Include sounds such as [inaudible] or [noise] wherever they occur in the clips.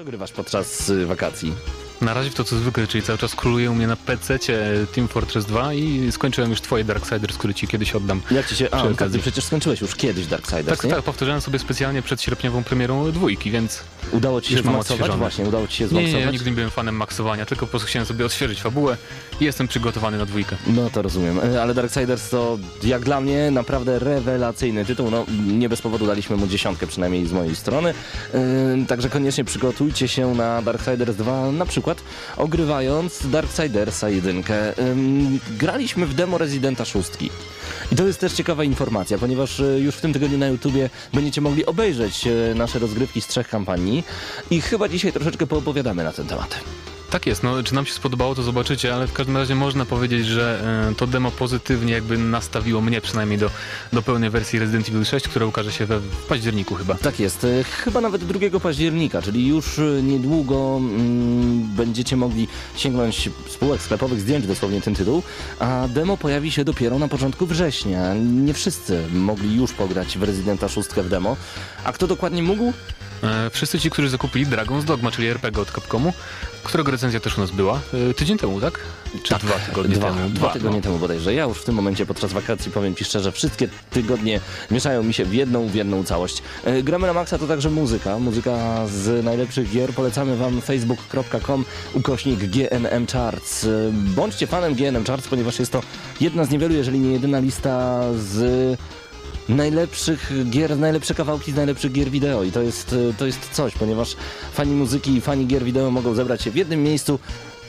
Co grywasz podczas y, wakacji? Na razie w to co zwykle, czyli cały czas króluje u mnie na PC Team Fortress 2 i skończyłem już twoje Darksiders, który ci kiedyś oddam. Jak ci się... A, Przy tak, okazji. ty przecież skończyłeś już kiedyś Darksiders, Tak, nie? tak, powtarzałem sobie specjalnie przed sierpniową premierą dwójki, więc Udało ci się zmaksować? Właśnie, udało ci się nie, nie, zmaksować? nie, nigdy nie byłem fanem maksowania, tylko po prostu chciałem sobie odświeżyć fabułę i jestem przygotowany na dwójkę. No to rozumiem, E, ale Darksiders to jak dla mnie naprawdę rewelacyjny tytuł. No nie bez powodu daliśmy mu dziesiątkę przynajmniej z mojej strony. Yy, także koniecznie przygotujcie się na Darksiders 2, na przykład ogrywając Darksidersa 1. Yy, graliśmy w demo Residenta 6. I to jest też ciekawa informacja, ponieważ e, już w tym tygodniu na YouTubie będziecie mogli obejrzeć e, nasze rozgrywki z trzech kampanii i chyba dzisiaj troszeczkę poopowiadamy na ten temat. Tak jest, no czy nam się spodobało to zobaczycie, ale w każdym razie można powiedzieć, że e, to demo pozytywnie jakby nastawiło mnie przynajmniej do, do pełnej wersji Resident Evil 6, która ukaże się we, w październiku chyba. Tak jest, e, chyba nawet 2 października, czyli już e, niedługo mm, będziecie mogli sięgnąć spółek sklepowych, zdjąć dosłownie ten tytuł, a demo pojawi się dopiero na początku września. Nie wszyscy mogli już pograć w Residenta 6 w demo, a kto dokładnie mógł? Wszyscy ci, którzy zakupili Dragon's Dogma, czyli RPG od Capcomu, którego recenzja też u nas była, e, tydzień temu, tak? Czy dwa tygodnie dwa, temu? Dwa no. tygodnie temu bodajże. Ja już w tym momencie podczas wakacji powiem Ci szczerze, wszystkie tygodnie mieszają mi się w jedną, w jedną całość. E, Gramy na maksa to także muzyka. Muzyka z najlepszych gier. Polecamy Wam facebook.com ukośnik GNM Charts. E, Bądźcie fanem GNM Charts, ponieważ jest to jedna z niewielu, jeżeli nie jedyna lista z najlepszych gier, najlepsze kawałki z najlepszych gier wideo i to jest, e, to jest coś, ponieważ fani muzyki i fani gier wideo mogą zebrać się w jednym miejscu,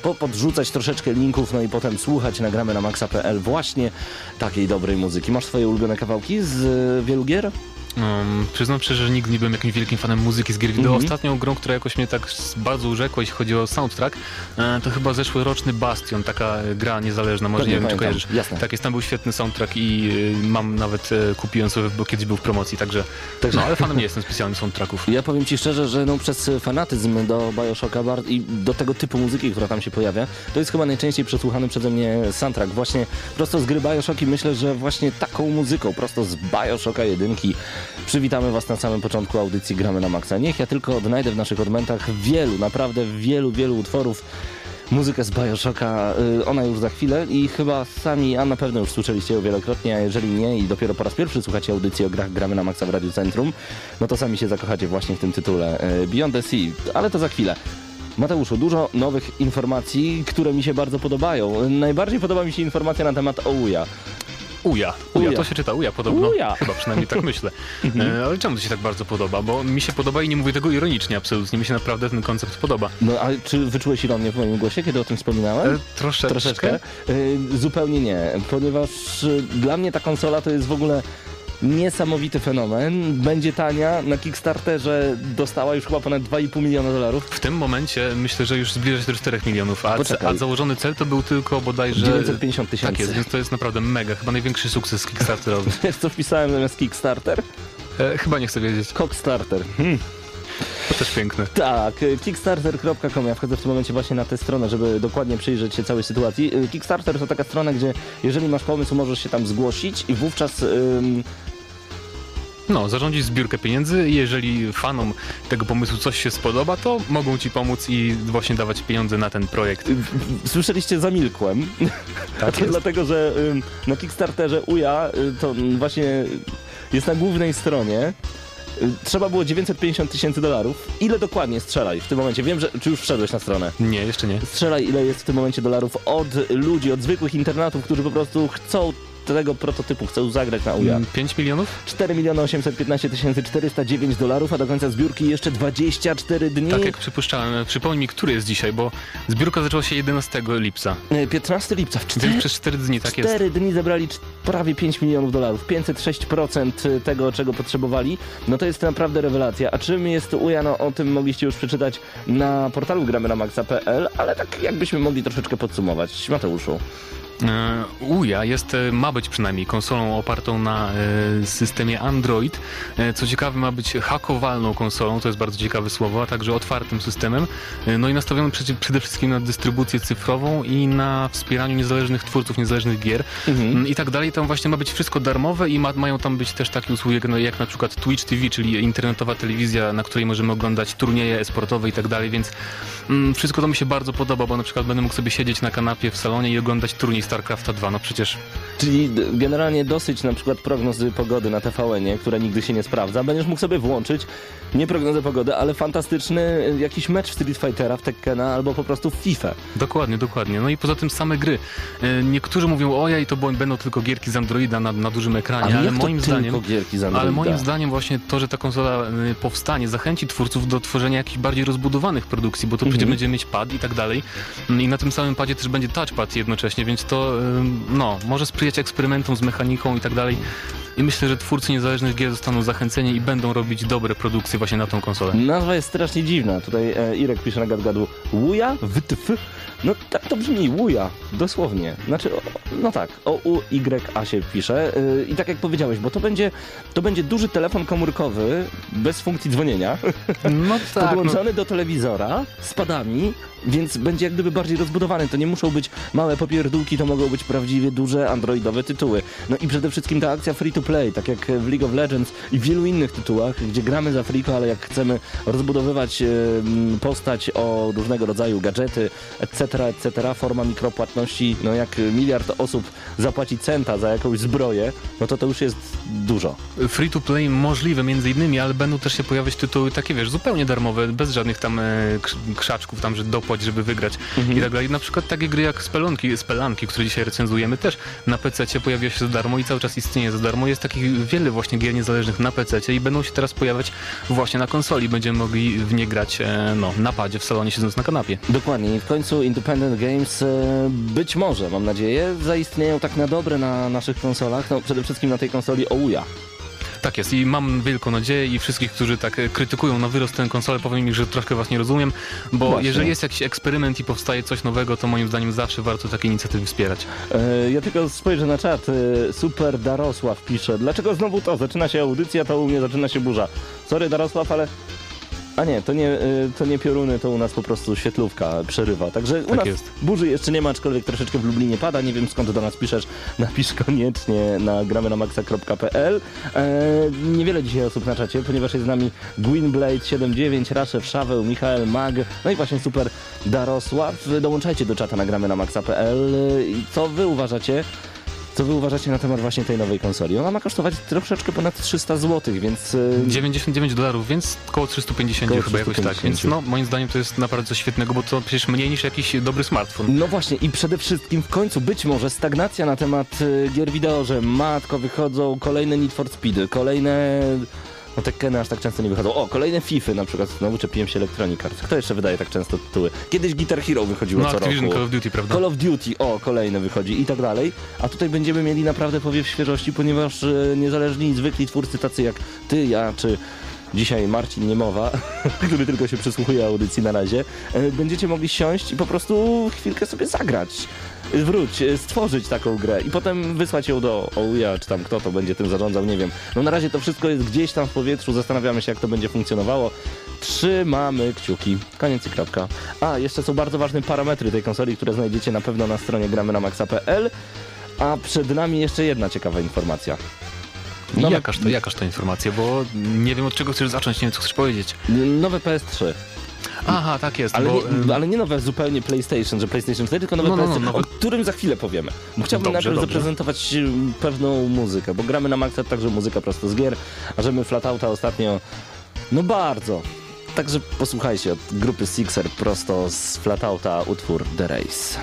po- podrzucać troszeczkę linków, no i potem słuchać nagramy na maxa.pl właśnie takiej dobrej muzyki. Masz swoje ulubione kawałki z e, wielu gier? Um, przyznam szczerze, że nigdy nie byłem jakimś wielkim fanem muzyki z gier wideo. Mhm. Ostatnią grą, która jakoś mnie tak bardzo urzekła, jeśli chodzi o soundtrack, e, to chyba zeszłoroczny Bastion, taka gra niezależna, może Pewnie nie wiem, czy kojarzysz. Jasne. Tak jest, tam był świetny soundtrack i e, mam nawet, e, kupiłem sobie, bo kiedyś był w promocji, także, Także- no ale fanem nie jestem specjalnie soundtracków. Ja powiem Ci szczerze, że no przez fanatyzm do Bioshocka i do tego typu muzyki, która tam się pojawia, to jest chyba najczęściej przesłuchany przeze mnie soundtrack. Właśnie prosto z gry Bioshock i myślę, że właśnie taką muzyką, prosto z Bioshocka jedynki przywitamy Was na samym początku audycji Gramy na Maxa. Niech ja tylko odnajdę w naszych odmentach wielu, naprawdę wielu, wielu utworów muzykę z Bioshocka, y, ona już za chwilę i chyba sami, a na pewno już słyszeliście ją wielokrotnie, a jeżeli nie i dopiero po raz pierwszy słuchacie audycji o grach Gramy na Maxa w Radiu Centrum, no to sami się zakochacie właśnie w tym tytule y, Beyond the Sea, ale to za chwilę. Mateuszu, dużo nowych informacji, które mi się bardzo podobają. Najbardziej podoba mi się informacja na temat Ouya. Uja, uja, Uja. to się czyta uja podobno. Uja. Chyba przynajmniej tak myślę. [laughs] E, ale czemu to się tak bardzo podoba? Bo mi się podoba i nie mówię tego ironicznie absolutnie, mi się naprawdę ten koncept podoba. No a czy wyczułeś ironię w moim głosie, kiedy o tym wspominałem? E, troszeczkę. Troszeczkę? Y, zupełnie nie, ponieważ y, dla mnie ta konsola to jest w ogóle niesamowity fenomen. Będzie tania, na Kickstarterze dostała już chyba ponad 2,5 miliona dolarów. W tym momencie myślę, że już zbliża się do 4 milionów, a, Poczekaj. a założony cel to był tylko bodajże... 950 Tak tysięcy. jest, więc to jest naprawdę mega, chyba największy sukces Kickstarterowy. [laughs] Wiesz co wpisałem zamiast Kickstarter? E, chyba nie chcę wiedzieć, Cockstarter. to też piękne. Tak, y, kickstarter.com. Ja wchodzę w tym momencie właśnie na tę stronę, żeby dokładnie przyjrzeć się całej sytuacji. Y, Kickstarter to taka strona, gdzie jeżeli masz pomysł, możesz się tam zgłosić i wówczas ym, No, zarządzić zbiórkę pieniędzy i jeżeli fanom tego pomysłu coś się spodoba, to mogą ci pomóc i właśnie dawać pieniądze na ten projekt. słyszeliście zamilkłem. Tak [laughs] to dlatego, że na Kickstarterze UJA y, to właśnie jest na głównej stronie. Y, Trzeba było 950 tysięcy dolarów. Ile dokładnie strzelaj w tym momencie? Wiem, że czy już wszedłeś na stronę. Nie, jeszcze nie. Strzelaj, ile jest w tym momencie dolarów od ludzi, od zwykłych internatów, którzy po prostu chcą tego prototypu, chcą zagrać na UJA. Mm, 5 milionów? 4 miliony 815 tysięcy 409 dolarów, a do końca zbiórki jeszcze 24 dni. Tak jak przypuszczałem. Przypomnij mi, który jest dzisiaj, bo zbiórka zaczęła się 11 lipca. E, 15 lipca, w 4, Więc przez 4 dni, tak jest. 4 dni zebrali prawie 5 milionów dolarów. 506% tego, czego potrzebowali. No to jest naprawdę rewelacja. A czym jest UJA? No o tym mogliście już przeczytać na portalu gramy na maxa.pl, ale tak jakbyśmy mogli troszeczkę podsumować. Mateuszu. E, Uja jest, e, ma być przynajmniej konsolą opartą na e, systemie Android. Co ciekawe, ma być hakowalną konsolą, to jest bardzo ciekawe słowo, a także otwartym systemem. No i nastawiony przede wszystkim na dystrybucję cyfrową i na wspieraniu niezależnych twórców, niezależnych gier mhm. Mm, i tak dalej. Tam właśnie ma być wszystko darmowe i ma, mają tam być też takie usługi jak, jak na przykład Twitch TV, czyli internetowa telewizja, na której możemy oglądać turnieje esportowe i tak dalej, więc mm, wszystko to mi się bardzo podoba, bo na przykład będę mógł sobie siedzieć na kanapie w salonie i oglądać turniej StarCrafta 2, no przecież. Czyli generalnie dosyć na przykład prognozy pogody na tvn które nigdy się nie sprawdza, będziesz mógł sobie włączyć nie prognozę pogody, ale fantastyczny e, jakiś mecz w Street Fightera, w Tekkena albo po prostu w FIFA. Dokładnie, dokładnie. No i poza tym same gry. E, niektórzy mówią, ojej, to będą tylko gierki z Androida na, na dużym ekranie, ale, moim zdaniem gierki z Androida? ale moim zdaniem właśnie to, że ta konsola e, powstanie, zachęci twórców do tworzenia jakichś bardziej rozbudowanych produkcji, bo to mhm. przecież będzie mieć pad i tak dalej. I na tym samym padzie też będzie touchpad jednocześnie, więc to no, może sprzyjać eksperymentom z mechaniką i tak dalej. I myślę, że twórcy niezależnych gier zostaną zachęceni i będą robić dobre produkcje właśnie na tą konsolę. Nazwa jest strasznie dziwna. Tutaj e, Irek pisze na gadgadu Wuja? WTF? No tak to brzmi, Wuja, dosłownie. Znaczy, no tak, o U Y A się pisze. Yy, I tak jak powiedziałeś, bo to będzie, to będzie duży telefon komórkowy bez funkcji dzwonienia. [laughs] No tak. Podłączony no. do telewizora z padami, więc będzie jak gdyby bardziej rozbudowany. To nie muszą być małe popierdółki, to mogą być prawdziwie duże androidowe tytuły. No i przede wszystkim ta akcja free to play, tak jak w League of Legends i w wielu innych tytułach, gdzie gramy za friko, ale jak chcemy rozbudowywać postać o różnego rodzaju gadżety, etc., etc., forma mikropłatności, no jak miliard osób zapłaci centa za jakąś zbroję, no to to już jest dużo. Free to play możliwe między innymi, ale będą też się pojawiać tytuły takie, wiesz, zupełnie darmowe, bez żadnych tam e, krzaczków, tam, że dopłać, żeby wygrać mhm. i tak dalej. Na przykład takie gry jak Spelunki, Spelanki, które dzisiaj recenzujemy, też na PC pojawia się za darmo i cały czas istnieje za darmo. Jest takich wiele właśnie gier niezależnych na PC i będą się teraz pojawiać właśnie na konsoli. Będziemy mogli w nie grać e, no, na padzie, w salonie, siedząc na kanapie. Dokładnie. I w końcu Independent Games e, być może, mam nadzieję, zaistnieją tak na dobre na naszych konsolach. No, przede wszystkim na tej konsoli Ouya. Tak jest i mam wielką nadzieję i wszystkich, którzy tak e, krytykują na wyrost tę konsolę, powiem im, że troszkę was nie rozumiem, bo Właśnie. jeżeli jest jakiś eksperyment i powstaje coś nowego, to moim zdaniem zawsze warto takie inicjatywy wspierać. E, ja tylko spojrzę na czat. E, Super Darosław pisze, dlaczego znowu to? Zaczyna się audycja, to u mnie zaczyna się burza. Sorry Darosław, ale a nie, to nie, y, to nie pioruny, to u nas po prostu świetlówka przerywa. Także u tak nas jest. burzy jeszcze nie ma, aczkolwiek troszeczkę w Lublinie pada. Nie wiem skąd do nas piszesz. Napisz koniecznie na gramy na maxa.pl. E, niewiele dzisiaj osób na czacie, ponieważ jest z nami Gwynblade79, Raszew, Szaweł, Michael, Mag, no i właśnie super Darosław. Dołączajcie do czata na gramy na maxa.pl. Co wy uważacie? Co wy uważacie na temat właśnie tej nowej konsoli? Ona ma kosztować troszeczkę ponad 300 zł, więc... 99 e, dolarów, więc około 350 chyba jakoś tak. Więc no, moim zdaniem to jest naprawdę coś świetnego, bo to przecież mniej niż jakiś dobry smartfon. No właśnie i przede wszystkim w końcu być może stagnacja na temat e, gier wideo, że matko wychodzą kolejne Need for Speed, kolejne no te Keny aż tak często nie wychodzą. O, kolejne FIFA na przykład. Znowu czepiłem się Electronic Arts. Kto jeszcze wydaje tak często tytuły? Kiedyś Guitar Hero wychodziło no, co Activision, roku. Call of Duty, prawda? Call of Duty, o, kolejne wychodzi i tak dalej. A tutaj będziemy mieli naprawdę powiew świeżości, ponieważ e, niezależni i zwykli twórcy tacy jak ty, ja czy dzisiaj Marcin Niemowa, [laughs] który tylko się przysłuchuje audycji na razie, e, będziecie mogli siąść i po prostu chwilkę sobie zagrać wróć, e, stworzyć taką grę i potem wysłać ją do OUJA, czy tam kto to będzie tym zarządzał, nie wiem. No na razie to wszystko jest gdzieś tam w powietrzu, zastanawiamy się jak to będzie funkcjonowało. Trzymamy kciuki. Koniec i kropka. A, jeszcze są bardzo ważne parametry tej konsoli, które znajdziecie na pewno na stronie gramy na maxa.pl. A przed nami jeszcze jedna ciekawa informacja. Nowe... Jakaż, to, jakaż to informacja, bo nie wiem od czego chcesz zacząć, nie wiem co chcesz powiedzieć. Nowe PS3. Aha, tak jest. Ale, bo, nie, ale nie nowe zupełnie PlayStation, że PlayStation 4, tylko nowe no, no, no, PlayStation, o którym za chwilę powiemy. Bo chciałbym dobrze, najpierw dobrze. zaprezentować pewną muzykę, bo gramy na Maxa także muzyka prosto z gier, a że my Flatouta ostatnio, no bardzo. Także posłuchajcie od grupy Sixer prosto z Flatouta utwór The Race.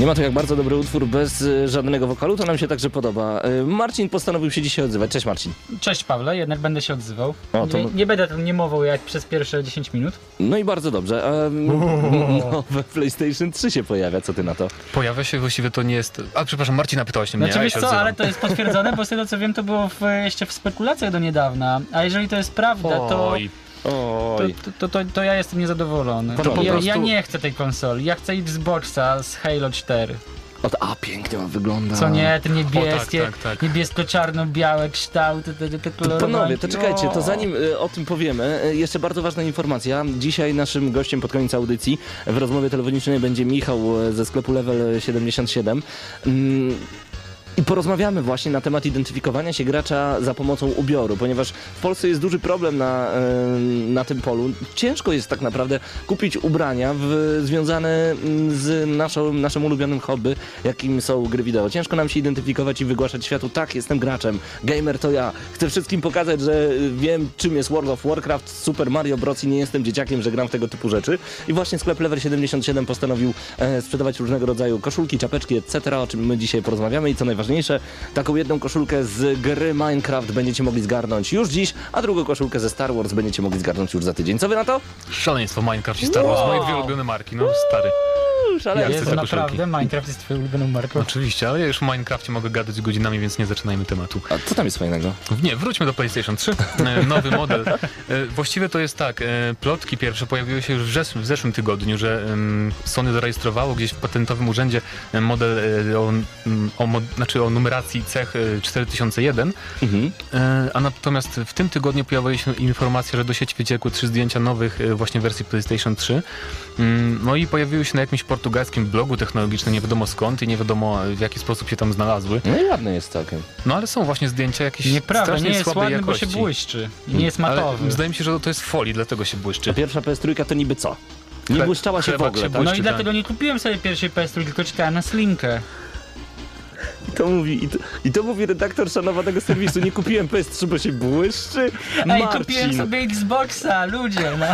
Nie ma to jak bardzo dobry utwór bez y, żadnego wokalu, to nam się także podoba. Y, Marcin postanowił się dzisiaj odzywać. Cześć Marcin. Cześć Pawle, jednak będę się odzywał. O, to- nie, nie będę tam nie mował jak przez pierwsze 10 minut. No i bardzo dobrze. Um, [laughs] [laughs] nowe PlayStation 3 się pojawia, co ty na to? Pojawia się, właściwie to nie jest... A przepraszam, Marcina pytałeś mnie, Znaczy ja wiesz się co, odzywam. ale to jest potwierdzone, bo z tego co wiem to było w, jeszcze w spekulacjach do niedawna. A jeżeli to jest prawda, to, Oj, to, Oj. to, to, to, to ja jestem niezadowolony. To po ja, prostu- ja nie chcę tej konsoli, ja chcę Xboxa z Halo 4. O, a, pięknie on wygląda. Co nie, te niebieskie, tak, tak, tak. niebiesko-czarno-białe kształty, te, te, kolorowanki. Panowie, to czekajcie, to zanim y, o tym powiemy, y, jeszcze bardzo ważna informacja. Dzisiaj naszym gościem pod koniec audycji w rozmowie telefonicznej będzie Michał y, ze sklepu Level 77. I porozmawiamy właśnie na temat identyfikowania się gracza za pomocą ubioru, ponieważ w Polsce jest duży problem na, na tym polu. Ciężko jest tak naprawdę kupić ubrania w, związane mm, z naszą, naszym ulubionym hobby, jakim są gry wideo. Ciężko nam się identyfikować i wygłaszać światu, tak, jestem graczem, gamer to ja. Chcę wszystkim pokazać, że wiem, czym jest World of Warcraft, Super Mario Bros. i nie jestem dzieciakiem, że gram w tego typu rzeczy. I właśnie sklep Level 77 postanowił e, sprzedawać różnego rodzaju koszulki, czapeczki, etc., o czym my dzisiaj porozmawiamy i co najważniejsze, taką jedną koszulkę z gry Minecraft będziecie mogli zgarnąć już dziś, a drugą koszulkę ze Star Wars będziecie mogli zgarnąć już za tydzień. Co wy na to? szaleństwo Minecraft i Star Wars, Wow. moje dwie ulubione marki, no stary. Szaleństwo. Jak Jezu, chcę te koszulki. naprawdę, Minecraft jest twoją ulubioną marką. Oczywiście, ale ja już w Minecrafcie mogę gadać godzinami, więc nie zaczynajmy tematu. A co tam jest fajnego? Nie, wróćmy do PlayStation 3. [laughs] E, Nowy model. E, Właściwie to jest tak, e, plotki pierwsze pojawiły się już w zeszłym, w zeszłym tygodniu, że Sony zarejestrowało gdzieś w patentowym urzędzie model o, o, znaczy o numeracji cech e, 4001, Mhm. e, a natomiast w tym tygodniu pojawiła się informacja, że do sieci wyciekły trzy zdjęcia nowych e, właśnie wersji PlayStation 3. Mm, No i pojawiły się na jakimś portugalskim blogu technologicznym, nie wiadomo skąd i nie wiadomo e, w jaki sposób się tam znalazły. No i ładny jest całkiem. No ale są właśnie zdjęcia jakieś Nieprawda, strasznie nie jest słabej ładny, jakości. bo się błyszczy. Nie jest matowy. Ale zdaje mi się, że to jest folii, dlatego się A błyszczy. pierwsza PS3 to niby co? Nie błyszczała się w ogóle, się tak? No i tak. dlatego nie kupiłem sobie pierwszej PS3, tylko czekałem na Slimkę. I to mówi, i to, i to mówi redaktor szanowanego serwisu. Nie kupiłem PS3, bo się błyszczy. Ej, Marcin. kupiłem sobie Xboxa, ludzie, no.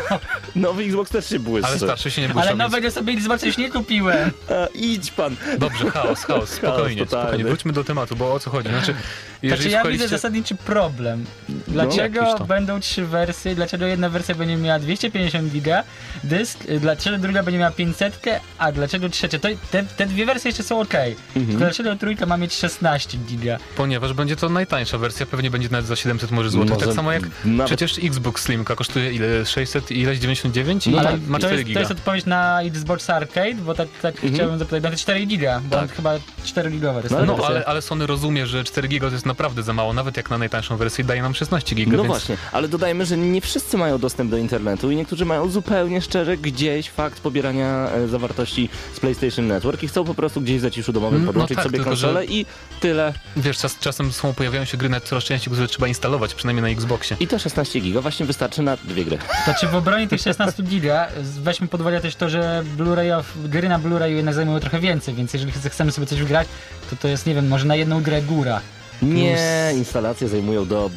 Nowy Xbox też się błyszczy. Ale starszy się nie błyszczą, Ale nowego sobie Xboxa już nie kupiłem. A, idź pan. Dobrze, chaos, chaos, spokojnie, totalny. spokojnie. Wróćmy do tematu, bo o co chodzi? Znaczy, jeżeli Znaczy ja widzę zasadniczy problem. Dlaczego jakiś to. będą trzy wersje? Dlaczego jedna wersja będzie miała 250 giga dysk? Dlaczego druga będzie miała 500? A dlaczego trzecia? To, te, te dwie wersje jeszcze są ok. Mhm. Dlaczego trójka ma mieć 16 giga? Ponieważ będzie to najtańsza wersja, pewnie będzie nawet za 700 może złotych. Może Tak samo jak nawet- przecież Xbox Slimka kosztuje ile? 600 i ileś 99? I No ma, tak. ma to, 4 jest, to giga. jest odpowiedź na Xbox Arcade, bo tak, tak Mhm. chciałbym zapytać, na te 4 giga, bo on chyba 4 gigowe jest. No ale No, ale, ale Sony rozumie, że 4 giga to jest naprawdę za mało, nawet jak na najtańszą wersję daje nam 16 giga, No więc... właśnie, ale dodajmy, że nie wszyscy mają dostęp do internetu i niektórzy mają zupełnie szczerze gdzieś fakt pobierania e, zawartości z PlayStation Network i chcą po prostu gdzieś w zaciszu domowym No podłączyć tak, sobie konsolę że- i tyle. Wiesz, czas, czasem są, pojawiają się gry na coraz częściej, które trzeba instalować, przynajmniej na Xboxie. I te 16 giga właśnie wystarczy na dwie gry. To czy w obronie tych 16 giga weźmy pod uwagę też to, że Blu-ray, gry na Blu-rayu jednak zajmują trochę więcej, więc jeżeli ch- chcemy sobie coś wgrać, to to jest, nie wiem, może na jedną grę góra. Nie, instalacje zajmują do...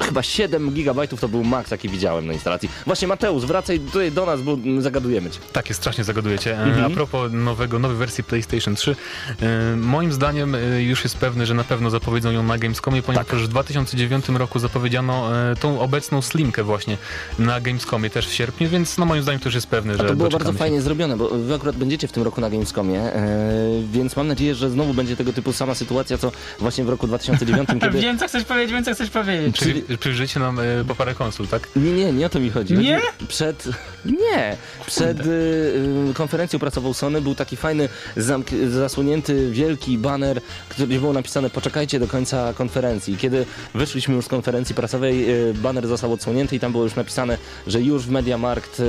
Chyba 7 gigabajtów to był maks, jaki widziałem na instalacji. Właśnie Mateusz, wracaj tutaj do nas, bo zagadujemy cię. Tak, jest strasznie zagadujecie. E, Mhm. A propos nowego, nowej wersji PlayStation 3, e, moim zdaniem e, już jest pewne, że na pewno zapowiedzą ją na Gamescomie, ponieważ Tak. w 2009 roku zapowiedziano tą obecną Slimkę właśnie na Gamescomie też w sierpniu, więc no moim zdaniem to już jest pewne, A że to było bardzo się. fajnie zrobione, bo wy akurat będziecie w tym roku na Gamescomie, więc mam nadzieję, że znowu będzie tego typu sama sytuacja, co właśnie w roku 2009, [laughs] kiedy... Wiem, co chcesz powiedzieć, wiem, co chcesz powiedzieć. Czyli przyjrzycie nam e, po parę konsul, tak? Nie, nie, nie o to mi chodzi. Nie? Przed, nie, przed y, konferencją prasową Sony był taki fajny, zasłonięty, wielki baner, gdzie było napisane poczekajcie do końca konferencji. Kiedy wyszliśmy już z konferencji prasowej, y, baner został odsłonięty i tam było już napisane, że już w Mediamarkt, y,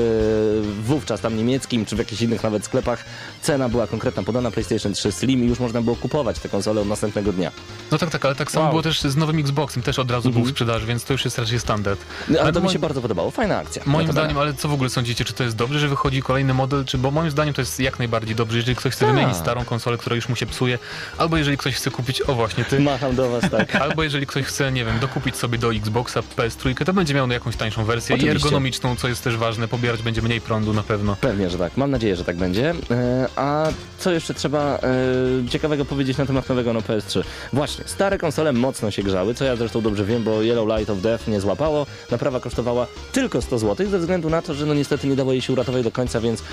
wówczas tam niemieckim, czy w jakichś innych nawet sklepach, cena była konkretna podana PlayStation 3 Slim i już można było kupować te konsole od następnego dnia. No tak, tak, ale tak samo Wow. było też z nowym Xboxem, też od razu był Mhm. sprzedaży, więc to już jest raczej standard. No, ale to Wiadomo- mi się bardzo podobało, fajna akcja. Moim zdaniem, ale co w ogóle sądzicie, czy to jest dobrze, że wychodzi kolejny model, czy bo moim zdaniem to jest jak najbardziej dobrze, jeżeli ktoś chce Tak. wymienić starą konsolę, która już mu się psuje, albo jeżeli ktoś chce kupić, o właśnie ty, Macham do was, tak. [laughs] albo jeżeli ktoś chce, nie wiem, dokupić sobie do Xboxa PS3, to będzie miał jakąś tańszą wersję Oczywiście. i ergonomiczną, co jest też ważne, pobierać będzie mniej prądu na pewno. Pewnie, że tak. Mam nadzieję, że tak będzie. E, A co jeszcze trzeba e, ciekawego powiedzieć na temat nowego no PS3? Właśnie, stare konsole mocno się grzały, co ja zresztą dobrze wiem, bo Yellow Light of Death nie złapało. Naprawa kosztowała tylko 100 zł, ze względu na to, że no niestety nie dało jej się uratować do końca, więc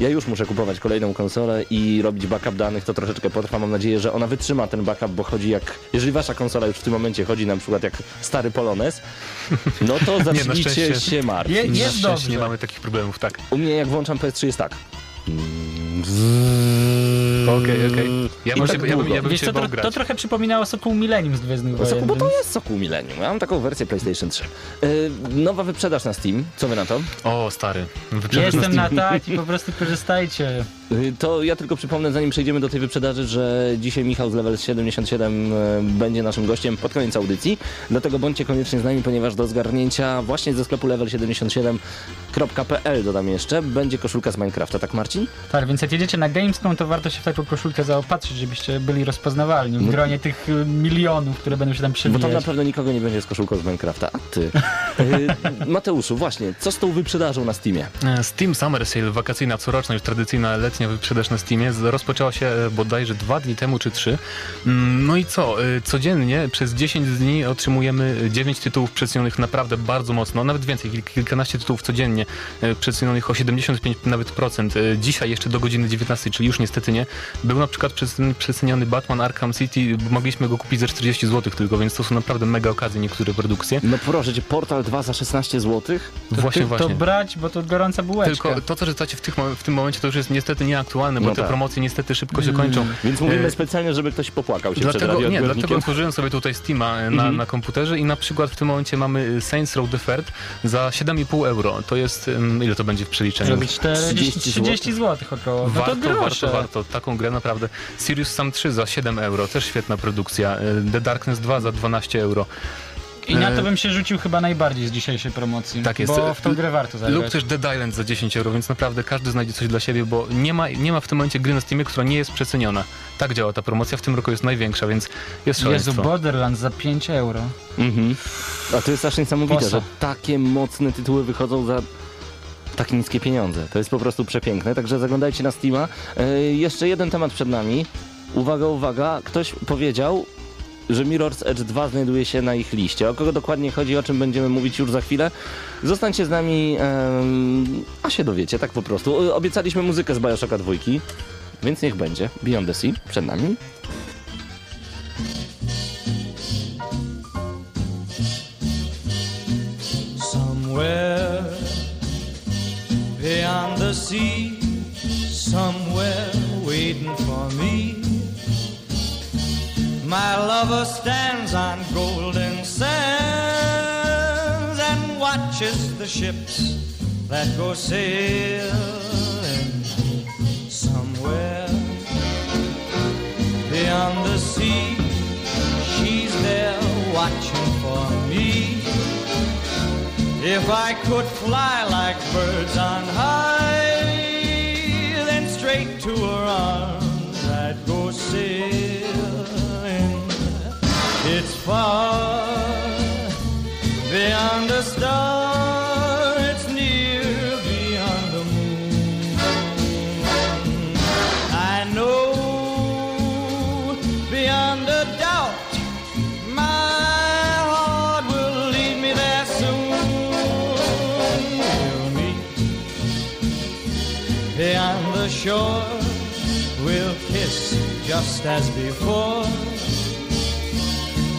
ja już muszę kupować kolejną konsolę i robić backup danych. To troszeczkę potrwa. Mam nadzieję, że ona wytrzyma ten backup, bo chodzi jak... Jeżeli wasza konsola już w tym momencie chodzi na przykład jak stary Polonez, no to [laughs] zacznijcie szczęście- się martwić. Je- jest dobrze. nie mamy takich problemów, tak. U mnie jak włączam PS3 jest tak. Okej, okej. Ja bym tak się, ja bym, długo. ja bym Wiesz, się to, trochę przypominało Sokół Millennium z Gwiezdnych Wojen. Sokół, bo to jest Sokół Millennium. Ja mam taką wersję PlayStation 3. Yy, nowa wyprzedaż na Steam. Co wy na to? O, stary, wyprzedaż na Jestem Steam. na tak i po prostu korzystajcie. Yy, to ja tylko przypomnę, zanim przejdziemy do tej wyprzedaży, że dzisiaj Michał z Level 77 yy, będzie naszym gościem pod koniec audycji. Dlatego bądźcie koniecznie z nami, ponieważ do zgarnięcia właśnie ze sklepu level77.pl dodam jeszcze, będzie koszulka z Minecrafta, tak Marcin? Tak, więc jak jedziecie na Gamescom, to warto się w taką koszulkę zaopatrzyć, żebyście byli rozpoznawalni w No. gronie tych y, milionów, które będą się tam Bo tam na przewijać. pewno nikogo nie będzie z koszulką z Minecrafta. A ty? [laughs] Mateuszu, właśnie, co z tą wyprzedażą na Steamie? E, Steam Summer Sale, wakacyjna, coroczna, już tradycyjna letnia wyprzedaż na Steamie, rozpoczęła się e, bodajże dwa dni temu czy trzy. Mm, No i co? E, Codziennie przez 10 dni otrzymujemy 9 tytułów przecenionych naprawdę bardzo mocno, nawet więcej, kil- kilkanaście tytułów codziennie e, przecenionych o 75 nawet procent. Dzisiaj jeszcze do godziny 19, czyli już niestety nie, był na przykład przecen- przeceniony Batman Arkham City, mogliśmy go kupić za 40 zł tylko, więc to są naprawdę mega okazje niektóre produkcje. No proszę cię, Portal 2 za 16 zł? To, Właśnie, ty, właśnie. to brać, bo to gorąca bułeczka. Tylko to, co czytacie w, tych, w tym momencie, to już jest niestety nieaktualne, bo No te tak. promocje niestety szybko się kończą. Więc mówimy E, specjalnie, żeby ktoś popłakał się przed Dlatego, nie, dlatego otworzyłem sobie tutaj Steama e, na, Mhm. na komputerze i na przykład w tym momencie mamy Saints Row Deferred za 7,5 euro. To jest, ile to będzie w przeliczeniu? 40, 30 30 zł około. No Warto, to warto, warto. Taką grę naprawdę. Sirius Sam 3 za 7 euro, też świetna produkcja. E, The Darkness 2 za 12 euro. I na E, to bym się rzucił chyba najbardziej z dzisiejszej promocji. Tak jest. Bo w tą grę warto zagrać. Lub też Dead Island za 10 euro, więc naprawdę każdy znajdzie coś dla siebie, bo nie ma, nie ma w tym momencie gry na Steamie, która nie jest przeceniona. Tak działa ta promocja, w tym roku jest największa, więc jest Jezu, szaleństwo. Borderlands za 5 euro. Mhm. A to jest aż niesamowite, Po co? że takie mocne tytuły wychodzą za takie niskie pieniądze. To jest po prostu przepiękne, także zaglądajcie na Steama. E, jeszcze jeden temat przed nami. Uwaga, uwaga, ktoś powiedział, że Mirror's Edge 2 znajduje się na ich liście. O kogo dokładnie chodzi, o czym będziemy mówić już za chwilę. Zostańcie z nami, a się dowiecie, tak po prostu. Obiecaliśmy muzykę z Bioshocka 2, więc niech będzie. Beyond the Sea przed nami. Somewhere beyond the sea, somewhere waiting for me. My lover stands on golden sands and watches the ships that go sailing. Somewhere beyond the sea, she's there watching for me. If I could fly like birds on high, then straight to her arms I'd go sailing. It's far beyond the star, it's near beyond the moon. I know beyond a doubt my heart will lead me there soon. We'll meet beyond the shore. We'll kiss just as before.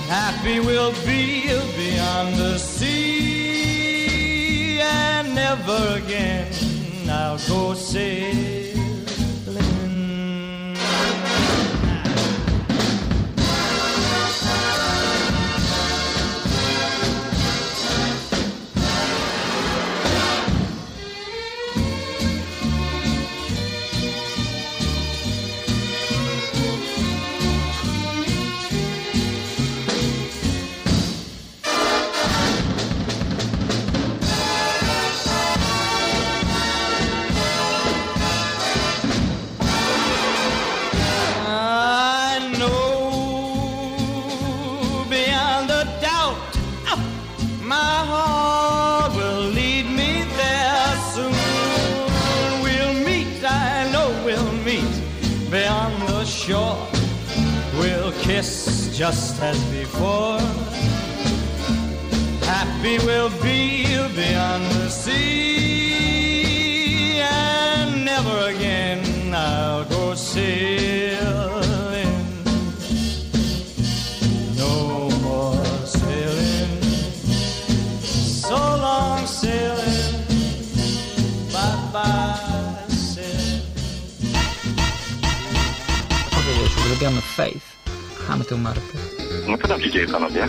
Happy we'll be beyond the sea, and never again I'll go sailing. Just as before. Happy we'll be beyond the sea, and never again I'll go sailing. No more sailing. So long sailing. Bye bye sailing. Powiedzieć, uwielbiamy Faith. Tę markę. No co tam się dzieje, panowie?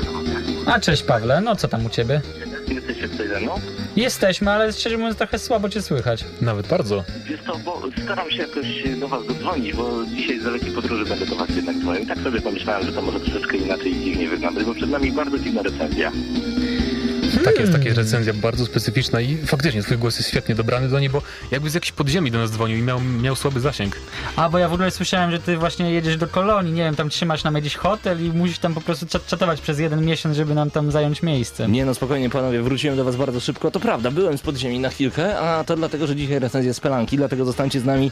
A cześć Pawle, no co tam u ciebie? Jesteście tutaj ze mną? Jesteśmy, ale szczerze mówiąc trochę słabo cię słychać. Nawet bardzo. Wiesz co, bo staram się jakoś do was dodzwonić, bo dzisiaj z dalekiej podróży będę do was jednak dzwonił. Tak sobie pomyślałem, że to może troszeczkę inaczej i dziwnie wyglądać, bo przed nami bardzo dziwna recenzja. Tak jest, taka recenzja bardzo specyficzna i faktycznie twój głos jest świetnie dobrany do niej, bo jakby z jakiejś podziemi do nas dzwonił i miał, miał słaby zasięg. A, bo ja w ogóle słyszałem, że ty właśnie jedziesz do Kolonii, nie wiem, tam trzymasz nam jakiś hotel i musisz tam po prostu czat czatować przez jeden miesiąc, żeby nam tam zająć miejsce. Nie no, spokojnie panowie, wróciłem do was bardzo szybko. To prawda, byłem z podziemi na chwilkę, a to dlatego, że dzisiaj recenzja Spelanki, dlatego zostańcie z nami.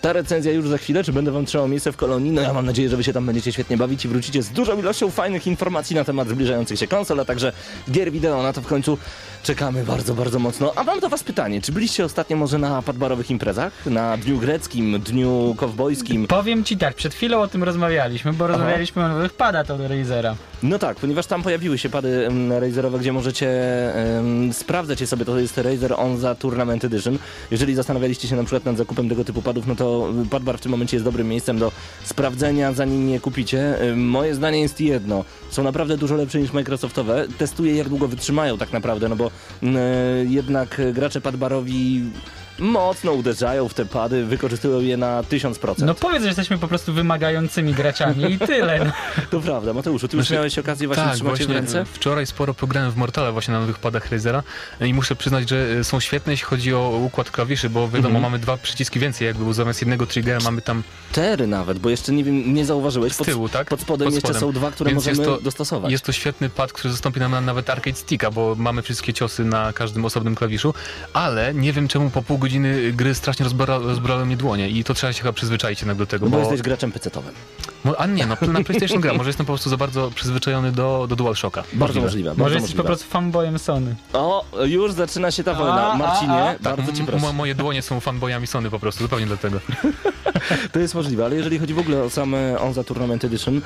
Ta recenzja już za chwilę, czy będę wam trzymał miejsce w kolonii? No ja mam nadzieję, że wy się tam będziecie świetnie bawić i wrócicie z dużą ilością fajnych informacji na temat zbliżających się konsol, a także gier wideo. Na to w końcu czekamy bardzo, bardzo mocno. A mam do was pytanie, czy byliście ostatnio może na padbarowych imprezach? Na Dniu Greckim, Dniu Kowbojskim? Powiem ci tak, przed chwilą o tym rozmawialiśmy, bo rozmawialiśmy o nowych padach od Razera. No tak, ponieważ tam pojawiły się pady Razerowe, gdzie możecie em, sprawdzać je sobie, to jest Razer Onza Tournament Edition. Jeżeli zastanawialiście się na przykład nad zakupem tego typu padów, no to padbar w tym momencie jest dobrym miejscem do sprawdzenia, zanim je kupicie. Em, Moje zdanie jest jedno, są naprawdę dużo lepsze niż Microsoftowe. Testuję jak długo wytrzymają tak naprawdę, no bo m, jednak gracze padbarowi mocno uderzają w te pady, wykorzystują je na 1000%. No powiedz, że jesteśmy po prostu wymagającymi graczami i tyle. No. [laughs] To prawda, Mateusz, ty już Znaczy, miałeś okazję właśnie trzymać je w ręce? Wczoraj sporo pograłem w Mortale właśnie na nowych padach Razera i muszę przyznać, że e, są świetne jeśli chodzi o układ klawiszy, bo wiadomo, Mhm. mamy dwa przyciski więcej jakby, bo zamiast jednego triggera mamy tam Cztery nawet, bo jeszcze nie wiem, nie zauważyłeś. z tyłu, tak? Pod spodem Pod jeszcze spodem. są dwa, które Więc możemy jest to- dostosować. Jest to świetny pad, który zastąpi nam nawet arcade sticka, bo mamy wszystkie ciosy na każdym osobnym klawiszu, ale nie wiem czemu po pół godziny gry strasznie rozbra- rozbrały mnie dłonie i to trzeba się chyba przyzwyczaić jednak do tego, No bo bo... jesteś graczem pecetowym. Mo- A nie, no na PlayStation gra, może jestem po prostu za bardzo przyzwyczajony do, do DualShocka. Bardzo możliwe. Może bardzo jesteś po możliwe. prostu fanboyem Sony. O, już zaczyna się ta wojna. a, Marcinie, a. bardzo cię M- proszę. mo- moje dłonie są fanboyami Sony po prostu, zupełnie dlatego. [laughs] To jest możliwe, ale jeżeli chodzi w ogóle o same Onza Tournament Edition, yy,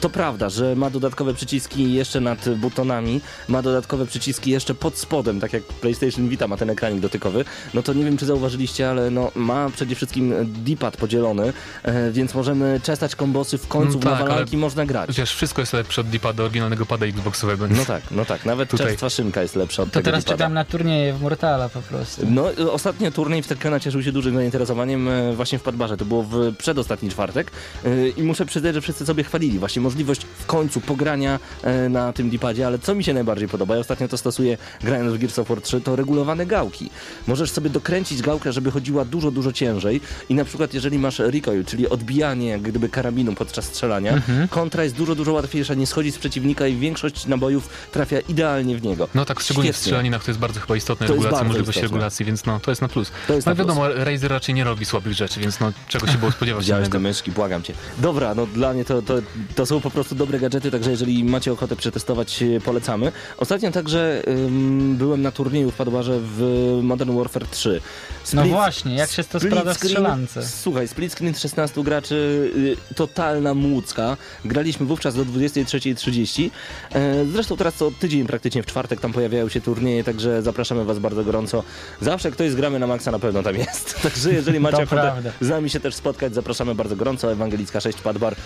to prawda, że ma dodatkowe przyciski jeszcze nad butonami, ma dodatkowe przyciski jeszcze pod spodem, tak jak PlayStation Vita ma ten ekranik dotykowy. No to nie wiem, czy zauważyliście, ale no, ma przede wszystkim D-pad podzielony, yy, więc możemy czesać kombosy w końcu, No w tak, nawalanki można grać. Wiesz, wszystko jest lepsze od D-pada, oryginalnego pada Xboxowego. No tak, no tak, nawet Tutaj- czerstwa szynka jest lepsza od To tego teraz D-pada. czekam na turnieje w Mortala po prostu. No, ostatnio turniej w Tekkena cieszył się dużym zainteresowaniem e, właśnie w Padbarze. To było w przedostatni czwartek y, i muszę przyznać, że wszyscy sobie chwalili właśnie możliwość w końcu pogrania e, na tym dipadzie, ale co mi się najbardziej podoba, ja ostatnio to stosuję grając w Gears of War 3, to regulowane gałki. Możesz sobie dokręcić gałkę, żeby chodziła dużo, dużo ciężej i na przykład jeżeli masz recoil, czyli odbijanie jak gdyby karabinu podczas strzelania, Mhm. kontra jest dużo, dużo łatwiejsza, nie schodzi z przeciwnika i większość nabojów trafia idealnie w niego. No tak, szczególnie w Świetnie. strzelaninach to jest bardzo chyba istotne, regulacja, możliwość istotne. regulacji, więc no to jest na plus. To jest no na plus. wiadomo, Razer raczej nie robi słabych rzeczy, więc no czego się było spodziewać [laughs] Widziałeś te myszki, błagam cię. Dobra, no dla mnie to, to, to są po prostu dobre gadżety, także jeżeli macie ochotę przetestować, polecamy. Ostatnio także ym, byłem na turnieju w Padbarze w Modern Warfare 3. No Split- właśnie, jak się to sprawdza w strzelance? Słuchaj, split screen 16 graczy, y, totalna młódzka. Graliśmy wówczas do 23.30. E, zresztą teraz co tydzień praktycznie w czwartek tam pojawiają się turnieje, także zapraszamy was bardzo gorąco. Zawsze ktoś z gramy na maksa na pewno tam jest. [laughs] Także jeżeli macie ochotę z nami się też spotkać, zapraszamy bardzo gorąco. Ewangelicka 6 Padbar.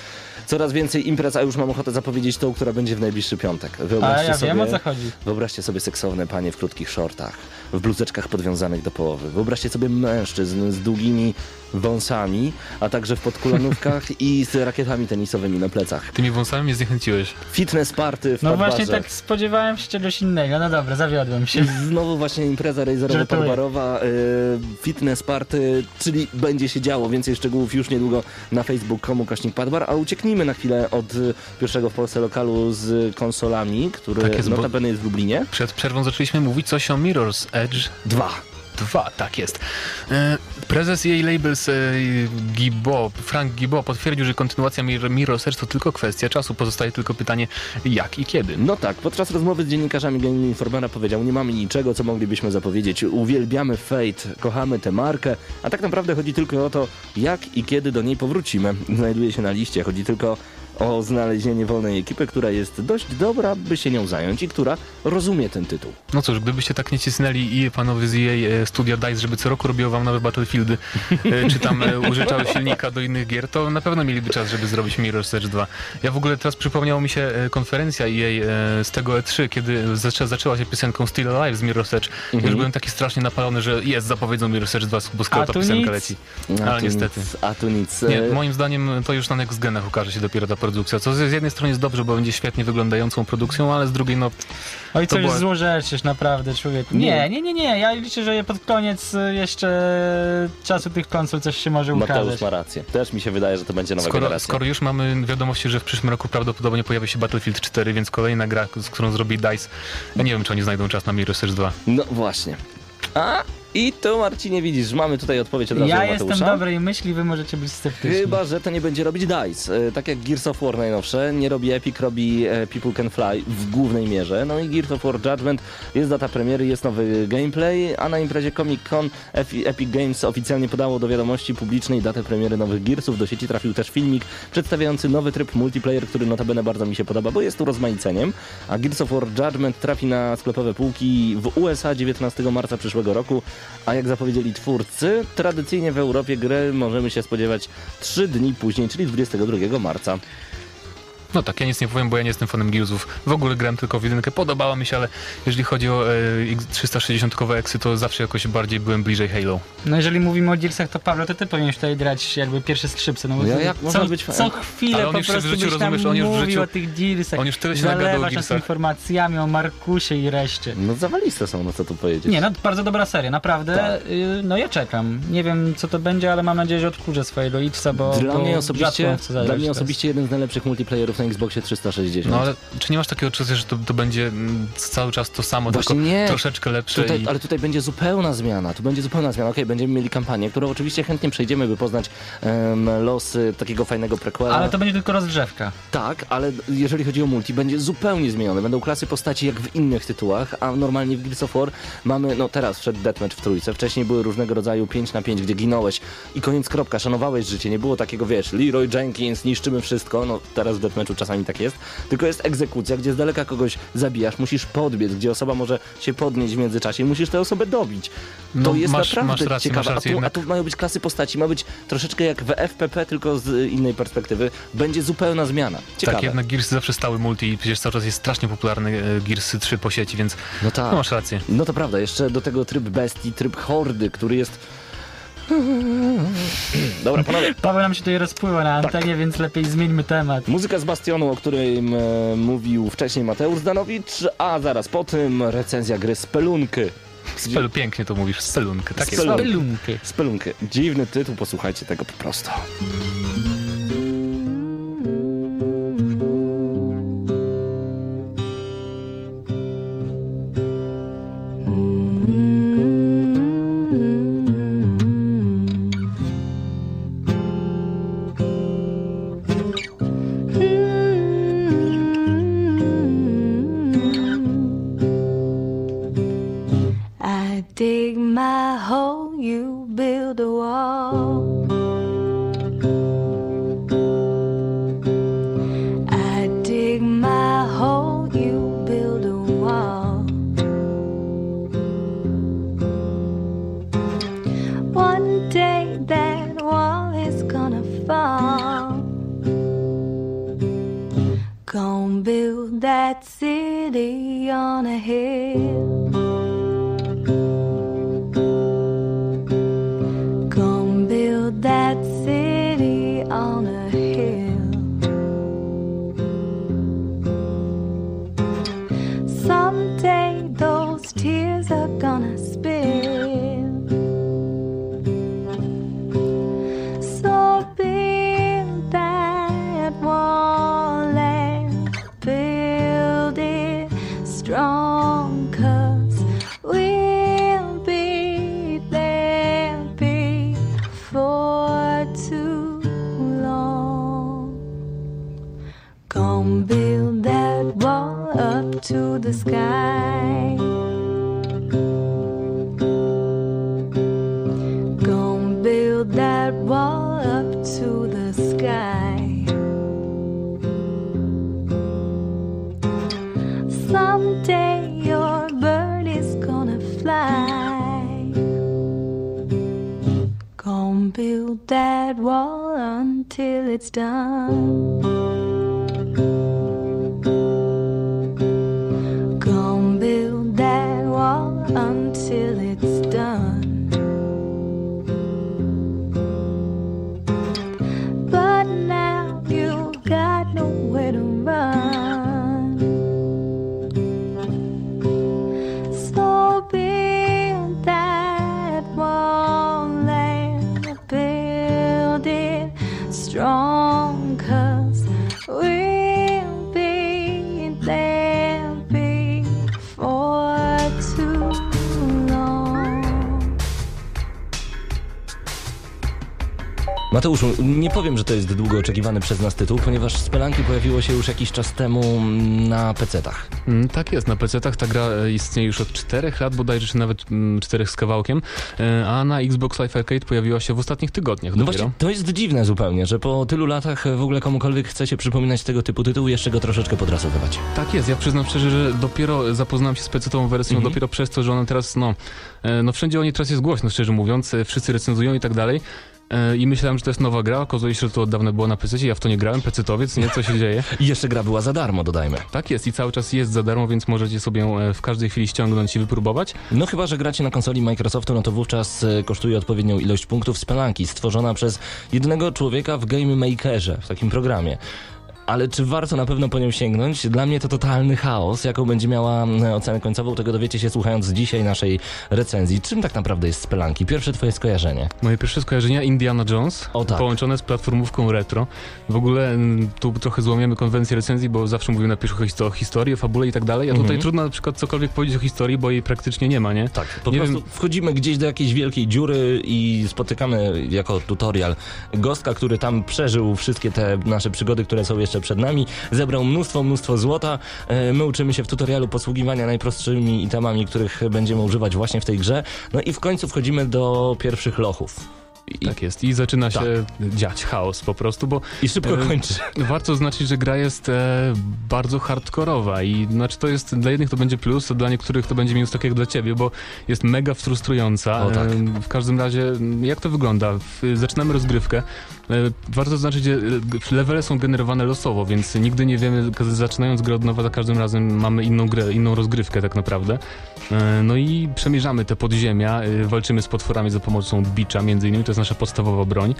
Coraz więcej imprez, a już mam ochotę zapowiedzieć tą, która będzie w najbliższy piątek. A Wyobraźcie ja sobie... wiem o co chodzi. Wyobraźcie sobie seksowne panie w krótkich shortach, w bluzeczkach podwiązanych do połowy. Wyobraźcie sobie mężczyzn z długimi wąsami, a także w podkulanówkach [laughs] i z rakietami tenisowymi na plecach. Tymi wąsami mnie zniechęciłeś. Fitness party w No Padbarze. właśnie tak spodziewałem się czegoś innego. No dobra, zawiodłem się. I znowu właśnie impreza razerowa Żartuję. Padbarowa, y, fitness party, czyli będzie się działo. Więcej szczegółów już niedługo na facebook.com kośnik Padbar, a ucieknijmy na chwilę od pierwszego w Polsce lokalu z konsolami, który Tak jest, bo- notabene jest w Lublinie. Przed przerwą zaczęliśmy mówić coś o Mirror's Edge Dwa. 2, tak jest. E, Prezes jej labels e, Gibo, Frank Gibo potwierdził, że kontynuacja Mir- Mirror's to tylko kwestia czasu. Pozostaje tylko pytanie jak i kiedy. No tak, podczas rozmowy z dziennikarzami Gaming Informera powiedział, nie mamy niczego, co moglibyśmy zapowiedzieć. Uwielbiamy Fate, kochamy tę markę, a tak naprawdę chodzi tylko o to, jak i kiedy do niej powrócimy. Znajduje się na liście, chodzi tylko o znalezienie wolnej ekipy, która jest dość dobra, by się nią zająć i która rozumie ten tytuł. No cóż, gdybyście tak nie cisnęli i panowie z EA e, Studio DICE, żeby co roku robiło wam nowe Battlefieldy, e, czy tam e, [laughs] użyczały silnika do innych gier, to na pewno mieliby czas, żeby zrobić Mirror's Edge 2. Ja w ogóle teraz przypomniało mi się konferencja EA z tego E3, kiedy zaczę, zaczęła się piosenką Still Alive z Mirror's Edge. Już byłem taki strasznie napalony, że jest, zapowiedzą Mirror's Edge 2, bo skoro ta piosenka nic. leci. A Ale niestety. Nic, a tu nic. Nie, moim zdaniem to już na Next Genach ukaże się dopiero ta produkcja, co z jednej strony jest dobrze, bo będzie świetnie wyglądającą produkcją, ale z drugiej no Oj, coś była- złorzeczysz, naprawdę, człowieku. Nie. Nie, nie, nie. Ja liczę, że pod koniec y, jeszcze czasu tych konsol coś się może Mateusz ukazać. ma rację. Też mi się wydaje, że to będzie nowa Skoro, generacja. skoro już mamy wiadomości, że w przyszłym roku prawdopodobnie pojawi się Battlefield 4, więc kolejna gra, z którą zrobi DICE, ja nie wiem, czy oni znajdą czas na Mirror's Edge 2. No właśnie. A i tu Marcinie widzisz, mamy tutaj odpowiedź od razu Ja jestem dobrej myśli, wy możecie być sceptyczni. Chyba, że to nie będzie robić DICE. E, Tak jak Gears of War najnowsze, nie robi Epic, robi e, People Can Fly w głównej mierze. No i Gears of War Judgment, jest data premiery, jest nowy gameplay, a na imprezie Comic Con Epi- Epic Games oficjalnie podało do wiadomości publicznej datę premiery nowych Gearsów. Do sieci trafił też filmik przedstawiający nowy tryb multiplayer, który notabene bardzo mi się podoba, bo jest tu rozmaiceniem. A Gears of War Judgment trafi na sklepowe półki w USA 19 marca przyszłego roku, a jak zapowiedzieli twórcy, tradycyjnie w Europie gry możemy się spodziewać 3 dni później, czyli 22 marca. No tak, ja nic nie powiem, bo ja nie jestem fanem Gearsów. W ogóle grałem tylko w jedynkę, podobała mi się, ale jeżeli chodzi o e, 360-kowe eksy, to zawsze jakoś bardziej byłem bliżej Halo. No jeżeli mówimy o Gearsach, to Paweł, to ty powinieneś tutaj grać jakby pierwsze skrzypce. No bo Ja jak co, być co chwilę po już w prostu życiu, rozumiesz, on już w mówił życiu- o tych Gearsach. on już tyle się nagadał o Gearsach. informacjami o Markusie i reszcie. No zawaliste są, no co tu powiedzieć. Nie, no bardzo dobra seria, naprawdę. Tak. Y, No ja czekam. Nie wiem co to będzie, ale mam nadzieję, że odkurzę swojego X'a, bo Dla bo mnie osobiście, dla mnie osobiście jeden z najlepszych multiplayerów na Xboxie 360. No ale czy nie masz takiego odczucia, że to, to będzie mm, cały czas to samo, Właśnie tylko nie. troszeczkę lepsze Tutaj, i... ale tutaj będzie zupełna zmiana. Tu będzie zupełna zmiana. Okej, będziemy mieli kampanię, którą oczywiście chętnie przejdziemy, by poznać em, losy takiego fajnego prequela. Ale to będzie tylko rozgrzewka. Tak, ale jeżeli chodzi o multi, będzie zupełnie zmienione. Będą klasy postaci jak w innych tytułach, a normalnie w Gears of War mamy, no teraz wszedł deathmatch w trójce, wcześniej były różnego rodzaju 5 na 5, gdzie ginąłeś i koniec kropka, szanowałeś życie, nie było takiego, wiesz, Leroy Jenkins, niszczymy wszystko, no teraz w deathmatchu czasami tak jest, tylko jest egzekucja, gdzie z daleka kogoś zabijasz, musisz podbiec, gdzie osoba może się podnieść w międzyczasie i musisz tę osobę dobić. To No, jest masz- naprawdę masz rację, ciekawe, rację a, tu, a tu mają być klasy postaci, ma być troszeczkę jak w FPP, tylko z innej perspektywy, będzie zupełna zmiana. Ciekawe. Tak, jednak Gearsy zawsze stały multi i przecież cały czas jest strasznie popularny e, Gearsy 3 po sieci, więc No tak. no, masz rację. No to prawda, jeszcze do tego tryb bestii, tryb hordy, który jest... [laughs] Dobra, panowie. Paweł nam się tutaj rozpływa na Tak. antenie, więc lepiej zmieńmy temat. Muzyka z Bastionu, o którym e, mówił wcześniej Mateusz Zdanowicz, a zaraz po tym recenzja gry Spelunky. Spelu, pięknie to mówisz, spelunkę, tak jest. Spelunkę. Spelunky. Spelunky. Dziwny tytuł, posłuchajcie tego po prostu. Someday your bird is gonna fly. Gonna build that wall until it's done. Mateuszu, nie powiem, że to jest długo oczekiwany przez nas tytuł, ponieważ Spelanki pojawiło się już jakiś czas temu na PC-tach. Mm, Tak jest, na PC-tach ta gra e, istnieje już od 4 lat bodajże, czy nawet 4 z kawałkiem, e, a na Xbox Live Arcade pojawiła się w ostatnich tygodniach No dopiero. właśnie, to jest dziwne zupełnie, że po tylu latach w ogóle komukolwiek chce się przypominać tego typu tytuł i jeszcze go troszeczkę podrasowywać. Tak jest, ja przyznam szczerze, że dopiero zapoznałem się z PC-tową wersją, Mhm. dopiero przez to, że ona teraz, no, e, no wszędzie o niej teraz jest głośno, szczerze mówiąc, wszyscy recenzują i tak dalej. E, I myślałem, że to jest nowa gra, okazuje się, że to od dawna było na PC, ja w to nie grałem, PC-towiec, nie, co się [laughs] dzieje. I jeszcze gra była za darmo, dodajmy. Tak jest i cały czas jest za darmo, więc możecie sobie e, w każdej chwili ściągnąć i wypróbować. No chyba, że gracie na konsoli Microsoftu, no to wówczas e, kosztuje odpowiednią ilość punktów Spelanki, stworzona przez jednego człowieka w Game Makerze, w takim programie. Ale czy warto na pewno po nią sięgnąć? Dla mnie to totalny chaos. Jaką będzie miała e, ocenę końcową, tego dowiecie się słuchając dzisiaj naszej recenzji. Czym tak naprawdę jest Spelanki? Pierwsze twoje skojarzenie. Moje pierwsze skojarzenia Indiana Jones, O tak. połączone z platformówką retro. W ogóle tu trochę złamiemy konwencję recenzji, bo zawsze mówimy na pierwszych o historii, o fabule i tak dalej, a tutaj Mhm. trudno na przykład cokolwiek powiedzieć o historii, bo jej praktycznie nie ma, nie? Tak, po Nie prostu wiem- wchodzimy gdzieś do jakiejś wielkiej dziury i spotykamy jako tutorial gostka, który tam przeżył wszystkie te nasze przygody, które są jeszcze przed nami, zebrał mnóstwo, mnóstwo złota. E, My uczymy się w tutorialu posługiwania najprostszymi itemami, których będziemy używać właśnie w tej grze. No i w końcu wchodzimy do pierwszych lochów. I, Tak jest. I zaczyna się Tak. dziać chaos po prostu, bo i szybko E, kończy. warto zaznaczyć, że gra jest e, bardzo hardkorowa i znaczy to jest dla jednych to będzie plus, a dla niektórych to będzie minus tak jak dla ciebie, bo jest mega frustrująca. O, tak. E, w każdym razie, jak to wygląda? W, zaczynamy rozgrywkę. E, warto zaznaczyć, że e, levele są generowane losowo, więc nigdy nie wiemy, zaczynając grę od nowa, za każdym razem mamy inną grę, inną rozgrywkę tak naprawdę. E, no i przemierzamy te podziemia, walczymy z potworami za pomocą bicza między innymi, to jest nasza podstawowa broń.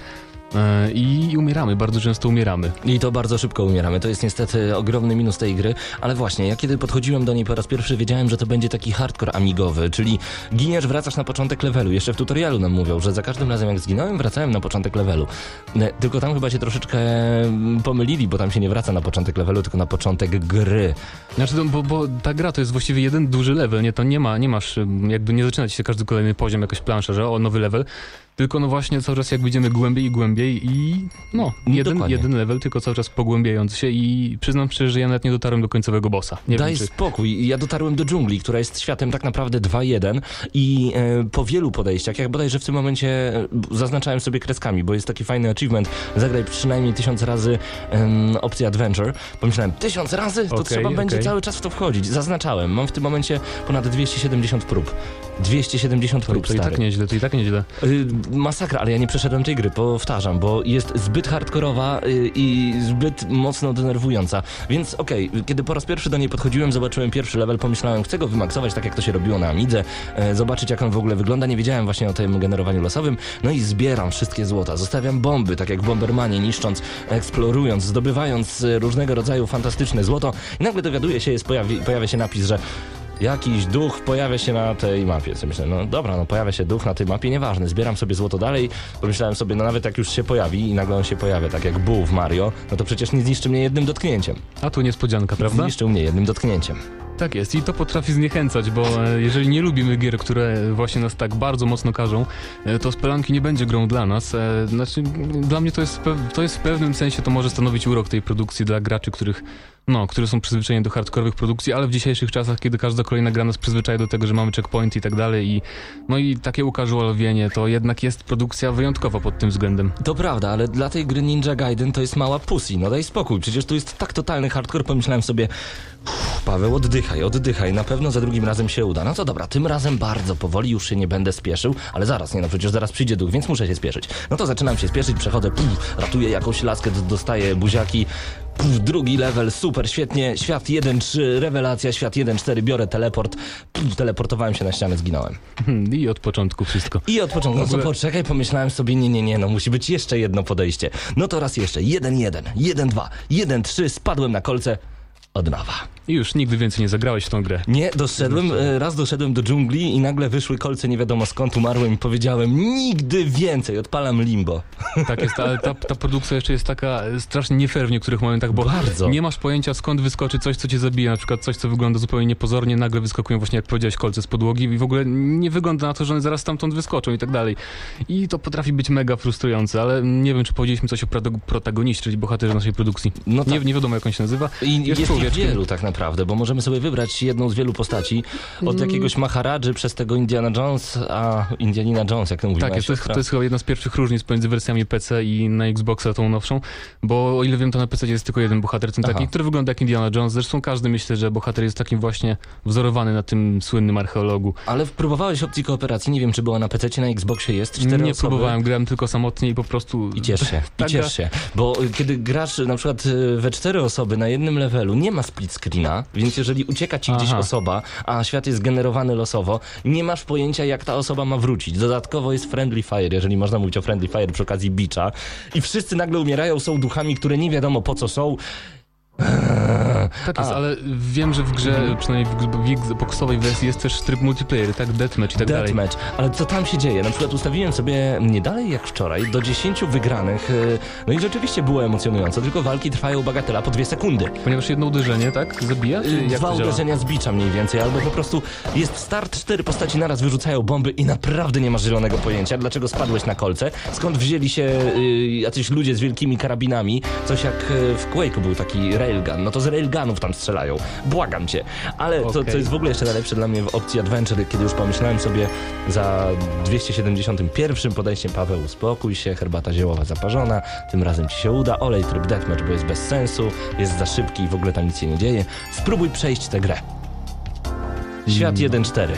E, I umieramy, bardzo często umieramy. I to bardzo szybko umieramy. To jest niestety ogromny minus tej gry, ale właśnie, ja kiedy podchodziłem do niej po raz pierwszy, wiedziałem, że to będzie taki hardcore amigowy, czyli giniesz, wracasz na początek levelu. Jeszcze w tutorialu nam mówią, że za każdym razem jak zginąłem, wracałem na początek levelu. Ne, Tylko tam chyba się troszeczkę mm, pomylili, bo tam się nie wraca na początek levelu, tylko na początek gry. Znaczy, to, bo, bo ta gra to jest właściwie jeden duży level, nie? To nie ma, nie masz, ym, jakby nie zaczyna ci się każdy kolejny poziom, jakaś plansza, że o, nowy level, tylko no właśnie cały czas jak idziemy głębiej i głębiej i no, jeden, Dokładnie. jeden level, tylko cały czas pogłębiający się i przyznam szczerze, że ja nawet nie dotarłem do końcowego bossa. Nie Daj wiem, czy... spokój. Ja dotarłem do dżungli, która jest światem tak naprawdę 2.1 i e, po wielu podejściach, jak bodajże w tym momencie e, zaznaczałem sobie kreskami, bo jest taki fajny achievement, zagraj przynajmniej tysiąc razy em, opcję Adventure. Pomyślałem, tysiąc razy? To Okej, trzeba będzie okej. cały czas w to wchodzić. Zaznaczałem. Mam w tym momencie ponad 270 prób. 270 To, prób, to i stary. tak nieźle, to i tak nieźle. Masakra, ale ja nie przeszedłem tej gry, powtarzam, bo jest zbyt hardkorowa y, i zbyt mocno denerwująca. Więc okej, kiedy po raz pierwszy do niej podchodziłem, zobaczyłem pierwszy level, pomyślałem, chcę go wymaksować tak jak to się robiło na Amidze, e, zobaczyć jak on w ogóle wygląda. Nie wiedziałem właśnie o tym generowaniu losowym. No i zbieram wszystkie złota, zostawiam bomby, tak jak Bombermanie, niszcząc, eksplorując, zdobywając e, różnego rodzaju fantastyczne złoto. I nagle dowiaduję się, jest, pojawi, pojawia się napis, że jakiś duch pojawia się na tej mapie. Co myślę, no dobra, no pojawia się duch na tej mapie, nieważne, zbieram sobie złoto dalej. Pomyślałem sobie, no nawet jak już się pojawi i nagle on się pojawia, tak jak Boo w Mario, no to przecież nie zniszczy mnie jednym dotknięciem. A tu niespodzianka, prawda? Zniszczył mnie jednym dotknięciem. Tak jest i to potrafi zniechęcać, bo e, jeżeli nie lubimy gier, które właśnie nas tak bardzo mocno karzą, e, to Spelanki nie będzie grą dla nas. E, Znaczy, dla mnie to jest, to jest w pewnym sensie, to może stanowić urok tej produkcji dla graczy, których, no, którzy są przyzwyczajeni do hardkorowych produkcji, ale w dzisiejszych czasach, kiedy każda kolejna gra nas przyzwyczaja do tego, że mamy checkpoint i tak dalej i no i takie ucasualowienie, to jednak jest produkcja wyjątkowa pod tym względem. To prawda, ale dla tej gry Ninja Gaiden to jest mała pussy. No daj spokój, przecież tu jest tak totalny hardcore, pomyślałem sobie, uff, Paweł, oddychaj, oddychaj, na pewno za drugim razem się uda. No to dobra, tym razem bardzo powoli, już się nie będę spieszył, ale zaraz, nie no, przecież zaraz przyjdzie duch, więc muszę się spieszyć. No to zaczynam się spieszyć, przechodzę, puf, ratuję jakąś laskę, dostaję buziaki, puf, drugi level, super, świetnie, świat 1.3, rewelacja, świat 1.4, biorę teleport, puf, teleportowałem się na ścianę, zginąłem. I od początku wszystko. I od początku, no co poczekaj, pomyślałem sobie, nie, nie, nie, no musi być jeszcze jedno podejście. No to raz jeszcze, 1-1, 1-2, 1-3, spadłem na kolce, od nowa. I już nigdy więcej nie zagrałeś w tą grę. Nie, doszedłem, e, raz doszedłem do dżungli i nagle wyszły kolce nie wiadomo skąd, umarłem i powiedziałem, nigdy więcej, odpalam limbo. [laughs] Tak jest, ale ta, ta produkcja jeszcze jest taka e, strasznie nie fair w niektórych momentach, bo Bardzo. nie masz pojęcia skąd wyskoczy coś, co cię zabije, na przykład coś, co wygląda zupełnie niepozornie, nagle wyskakują właśnie, jak powiedziałeś, kolce z podłogi i w ogóle nie wygląda na to, że one zaraz stamtąd wyskoczą i tak dalej. I to potrafi być mega frustrujące, ale nie wiem, czy powiedzieliśmy coś o protagoniście, czyli bohaterze naszej produkcji. No tak. nie, nie wiadomo, jak on się nazywa. I jest, Jest człowieczkiem. wielu tak naprawdę, bo możemy sobie wybrać jedną z wielu postaci, Mm. od jakiegoś Maharadży przez tego Indiana Jones, a Indianina Jones, jak to mówiła Tak, jest, to, jest, to jest chyba jedna z pierwszych różnic pomiędzy wersjami PC i na Xboxa tą nowszą, bo o ile wiem, to na PC jest tylko jeden bohater, ten Aha. taki, który wygląda jak Indiana Jones. Zresztą każdy myślę, że bohater jest takim właśnie wzorowany na tym słynnym archeologu. Ale próbowałeś opcji kooperacji, nie wiem czy była na PC, na Xboxie jest, cztery Nie osoby. próbowałem, grałem tylko samotnie i po prostu... I ciesz się, i [laughs] ciesz się, bo kiedy grasz na przykład y, we cztery osoby na jednym levelu, nie ma split screena, więc jeżeli ucieka ci gdzieś Aha. osoba, a świat jest generowany losowo, nie masz pojęcia jak ta osoba ma wrócić. Dodatkowo jest friendly fire, jeżeli można mówić o friendly fire przy okazji bicza i wszyscy nagle umierają, są duchami, które nie wiadomo po co są. Tak jest, A. ale wiem, że w grze, przynajmniej w, w Xboxowej wersji jest też tryb multiplayer, tak? Deathmatch i tak dalej. Deathmatch, ale co tam się dzieje? Na przykład ustawiłem sobie nie dalej jak wczoraj do 10 wygranych, y, no i rzeczywiście było emocjonująco, tylko walki trwają bagatela po dwie sekundy. Ponieważ jedno uderzenie, tak? Zabija? Jak Dwa uderzenia z bicza mniej więcej, albo po prostu jest start, cztery postaci naraz wyrzucają bomby i naprawdę nie masz zielonego pojęcia, dlaczego spadłeś na kolce, skąd wzięli się y, jacyś ludzie z wielkimi karabinami, coś jak y, w Quake'u był taki railgun, no to z railgunów tam strzelają, błagam cię. Ale co, Okej. co jest w ogóle jeszcze najlepsze dla mnie w opcji Adventure, kiedy już pomyślałem sobie za 271 podejściem Paweł uspokój się, herbata ziołowa zaparzona, tym razem ci się uda, olej tryb deathmatch, bo jest bez sensu, jest za szybki i w ogóle tam nic się nie dzieje. Spróbuj przejść tę grę. Świat 1.4.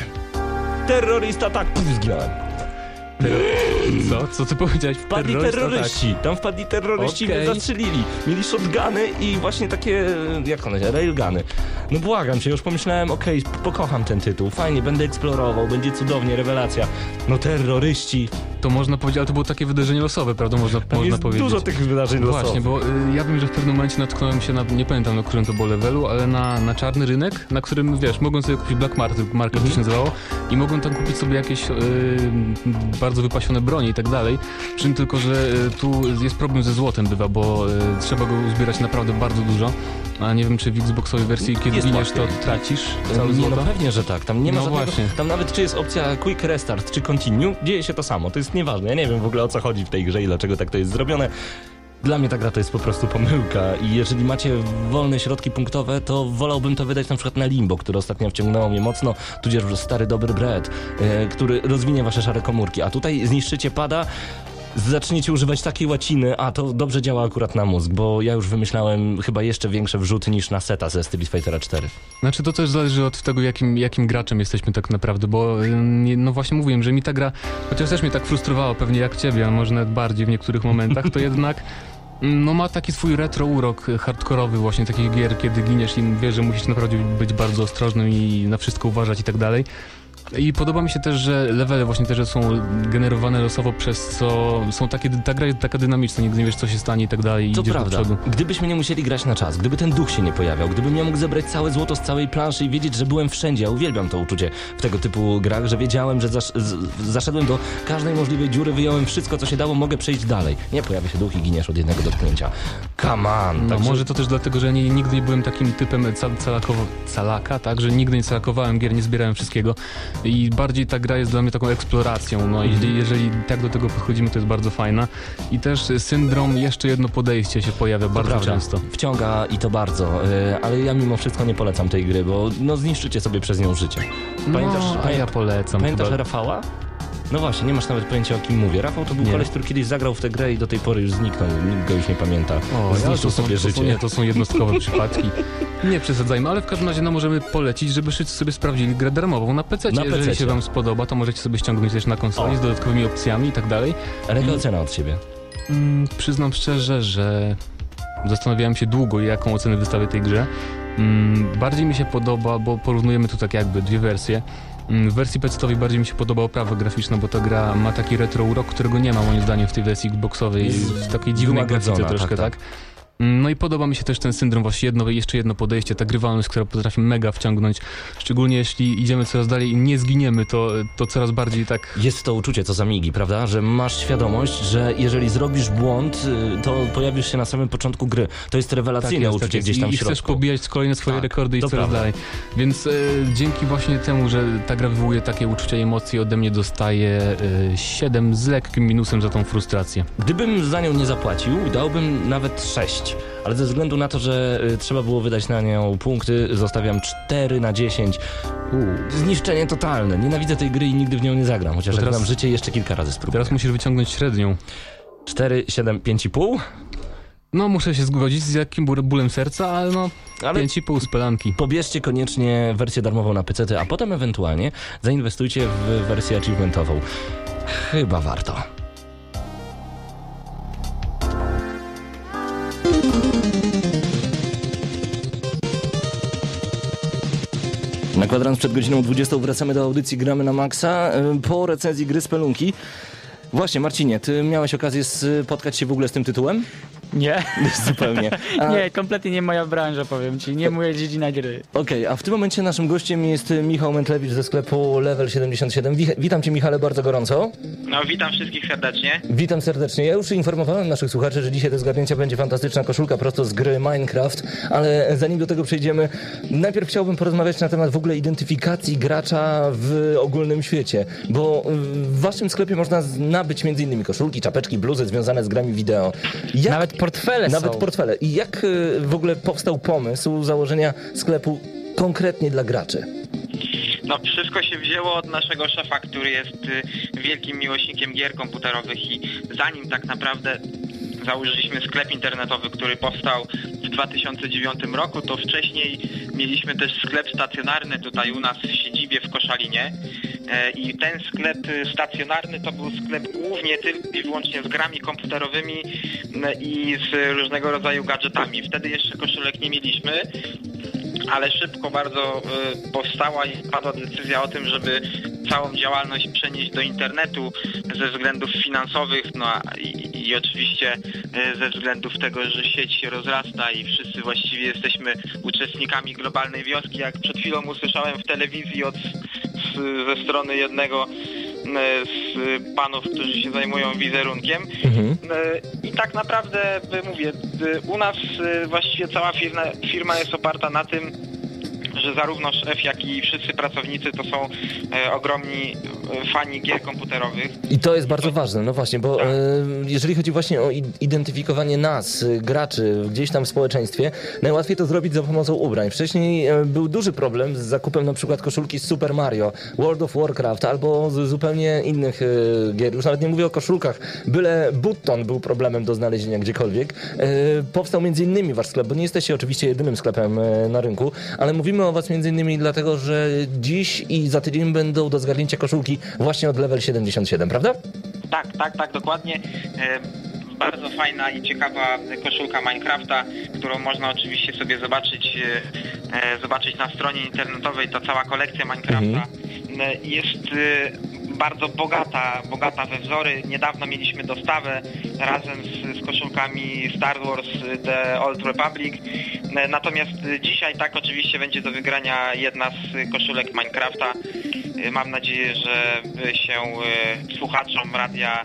Terrorysta, tak, puf, zginąłem. Co? Co ty powiedziałeś? Wpadli Terrorysta, terroryści, tam wpadli terroryści i Okej. mnie zastrzelili. Mieli shotguny i właśnie takie, jak one się, railguny. No błagam cię, już pomyślałem, okej, pokocham ten tytuł, fajnie, będę eksplorował, będzie cudownie, rewelacja. No terroryści. To można powiedzieć, ale to było takie wydarzenie losowe, prawda? Można, tam można powiedzieć. dużo tych wydarzeń losowych. Właśnie, bo y, ja wiem, że w pewnym momencie natknąłem się na, nie pamiętam na którym to było levelu, ale na, na czarny rynek, na którym, wiesz, mogłem sobie kupić Black Market, market to się nazywało, i mogłem tam kupić sobie jakieś y, bardzo wypasione bronie i tak dalej, przy tym tylko, że y, tu jest problem ze złotem bywa, bo y, trzeba go uzbierać naprawdę bardzo dużo, a nie wiem, czy w Xboxowej wersji, kiedy Jest giniesz, to tracisz całe Nie, złoto. no pewnie, że tak. Tam nie ma No żadnego... właśnie. Tam nawet czy jest opcja quick restart, czy continue, dzieje się to samo. To jest nieważne. Ja nie wiem w ogóle o co chodzi w tej grze i dlaczego tak to jest zrobione. Dla mnie ta gra to jest po prostu pomyłka i jeżeli macie wolne środki punktowe, to wolałbym to wydać na przykład na Limbo, które ostatnio wciągnęło mnie mocno, tudzież stary dobry Bread, e, który rozwinie wasze szare komórki, a tutaj zniszczycie pada, zaczniecie używać takiej łaciny, a to dobrze działa akurat na mózg, bo ja już wymyślałem chyba jeszcze większe wrzuty niż na seta ze Street Fightera 4. Znaczy to też zależy od tego, jakim, jakim graczem jesteśmy tak naprawdę, bo y, no właśnie mówiłem, że mi ta gra, chociaż też mnie tak frustrowała pewnie jak ciebie, a może nawet bardziej w niektórych momentach, to jednak mm, no ma taki swój retro urok hardkorowy właśnie takich gier, kiedy giniesz i wiesz, że musisz naprawdę być bardzo ostrożnym i na wszystko uważać i tak dalej. I podoba mi się też, że levele właśnie też są generowane losowo, przez co są takie, ta gra jest taka dynamiczna, nigdy nie wiesz co się stanie i tak dalej To prawda. do przodu. Gdybyśmy nie musieli grać na czas, gdyby ten duch się nie pojawiał, gdybym ja mógł zebrać całe złoto z całej planszy i wiedzieć, że byłem wszędzie, ja uwielbiam to uczucie w tego typu grach, że wiedziałem, że zasz, z, zaszedłem do każdej możliwej dziury, wyjąłem wszystko, co się dało, mogę przejść dalej. Nie pojawia się duch i giniesz od jednego dotknięcia. Come on! No, Także- może to też dlatego, że ja nie, nigdy nie byłem takim typem cal, calakowo, calaka, tak, że nigdy nie calakowałem gier, nie zbierałem wszystkiego i bardziej ta gra jest dla mnie taką eksploracją, no Mhm. jeżeli, jeżeli tak do tego podchodzimy, to jest bardzo fajna i też syndrom, jeszcze jedno podejście się pojawia To bardzo prawda. często. Wciąga i to bardzo, yy, ale ja mimo wszystko nie polecam tej gry, bo no zniszczycie sobie przez nią życie. Pamiętasz, no, a ja polecam. Pamiętasz chyba. Rafała? No właśnie, nie masz nawet pojęcia o kim mówię. Rafał to był Nie. koleś, który kiedyś zagrał w tę grę i do tej pory już zniknął. Nikt go już nie pamięta. O, ja, Zniszczył to, są, sobie to, są, życie. nie, to są jednostkowe przypadki. Nie przesadzajmy, ale w każdym razie no, możemy polecić, żeby wszyscy sobie sprawdzili grę darmową na PC. Na Jeżeli PC-cie. się wam spodoba, to możecie sobie ściągnąć też na konsoli O. z dodatkowymi opcjami i tak dalej. Jaka ocena od siebie? Mm, przyznam szczerze, że zastanawiałem się długo, jaką ocenę wystawię tej grze. Mm, bardziej mi się podoba, bo porównujemy tu tak jakby dwie wersje. Mm, W wersji PC-owej bardziej mi się podoba oprawa graficzna, bo ta gra ma taki retro urok, którego nie ma moim zdaniem w tej wersji Xboxowej, w takiej dziwnej grafice troszkę, tak, tak? Mm, No i podoba mi się też ten syndrom, właśnie jedno, jeszcze jedno podejście, ta grywalność, która potrafi mega wciągnąć, szczególnie jeśli idziemy coraz dalej i nie zginiemy, to, to coraz bardziej tak Jest to uczucie, co za migi, prawda? Że masz świadomość, że jeżeli zrobisz błąd, y, to pojawisz się na samym początku gry. To jest rewelacyjne jest, uczucie jest. gdzieś tam I, w I chcesz środku. pobijać kolejne swoje Tak, rekordy i coraz prawda. dalej. Więc e, dzięki właśnie temu, że ta gra wywołuje takie uczucia i emocje, ode mnie dostaje e, 7 z lekkim minusem za tą frustrację. Gdybym za nią nie zapłacił, dałbym nawet 6. Ale ze względu na to, że y, trzeba było wydać na nią punkty, zostawiam 4 na 10. Zniszczenie totalne. Nienawidzę tej gry i nigdy w nią nie zagram. Chociaż jak teraz- życie, jeszcze kilka razy spróbuję. Teraz musisz wyciągnąć średnią. 4, 7, 5,5. No, muszę się zgodzić z jakim ból- bólem serca, ale no, Ale 5,5 z pelanki. pobierzcie koniecznie wersję darmową na PC, a potem ewentualnie zainwestujcie w wersję achievementową. Chyba warto. Kwadrans przed godziną 20 wracamy do audycji Gramy na Maxa y, po recenzji gry Spelunki. Właśnie, Marcinie, ty miałeś okazję spotkać się w ogóle z tym tytułem? Nie, [laughs] Zupełnie. A- [laughs] nie, kompletnie nie moja branża, powiem ci, nie moja dziedzina gry. Okej, a w tym momencie naszym gościem jest Michał Mętlewicz ze sklepu Level 77. Wi- Witam cię Michale bardzo gorąco. No, witam wszystkich serdecznie. Witam serdecznie. Ja już informowałem naszych słuchaczy, że dzisiaj do zgarnięcia będzie fantastyczna koszulka prosto z gry Minecraft, ale zanim do tego przejdziemy, najpierw chciałbym porozmawiać na temat w ogóle identyfikacji gracza w ogólnym świecie, bo w waszym sklepie można nabyć m.in. koszulki, czapeczki, bluzy związane z grami wideo. Jak... Nawet portfele Nawet są. portfele. I jak y, w ogóle powstał pomysł założenia sklepu konkretnie dla graczy? No, wszystko się wzięło od naszego szefa, który jest y, wielkim miłośnikiem gier komputerowych i zanim tak naprawdę założyliśmy sklep internetowy, który powstał w 2009 roku, to wcześniej mieliśmy też sklep stacjonarny tutaj u nas w siedzibie w Koszalinie. E, I ten sklep y, stacjonarny to był sklep głównie tylko i wyłącznie z grami komputerowymi i z różnego rodzaju gadżetami. Wtedy jeszcze koszulek nie mieliśmy, ale szybko bardzo y, powstała i padła decyzja o tym, żeby całą działalność przenieść do internetu ze względów finansowych, no i, i oczywiście y, ze względów tego, że sieć się rozrasta i wszyscy właściwie jesteśmy uczestnikami globalnej wioski. Jak przed chwilą usłyszałem w telewizji od, z, ze strony jednego y, z panów, którzy się zajmują wizerunkiem, Mhm. E, I tak naprawdę, e, mówię, e, u nas e, właściwie cała firma, firma jest oparta na tym, że zarówno szef, jak i wszyscy pracownicy to są e, ogromni e, fani gier komputerowych. I to jest bardzo ważne, no właśnie, bo Tak. e, jeżeli chodzi właśnie o identyfikowanie nas, y, graczy gdzieś tam w społeczeństwie, najłatwiej to zrobić za pomocą ubrań. Wcześniej e, był duży problem z zakupem na przykład koszulki z Super Mario, World of Warcraft albo z zupełnie innych e, gier. Już nawet nie mówię o koszulkach, byle button był problemem do znalezienia gdziekolwiek. E, powstał między innymi wasz sklep, bo nie jesteście oczywiście jedynym sklepem na rynku, ale mówimy o was między innymi dlatego, że dziś i za tydzień będą do zgarnięcia koszulki właśnie od level 77, prawda? Tak, tak, tak, dokładnie. E, Bardzo fajna i ciekawa koszulka Minecrafta, którą można oczywiście sobie zobaczyć, e, e, zobaczyć na stronie internetowej. To cała kolekcja Minecrafta. e, jest bardzo bogata, bogata we wzory. Niedawno mieliśmy dostawę razem z, z koszulkami Star Wars The Old Republic. Natomiast dzisiaj tak oczywiście będzie do wygrania jedna z koszulek Minecrafta. Mam nadzieję, że się e, słuchaczom radia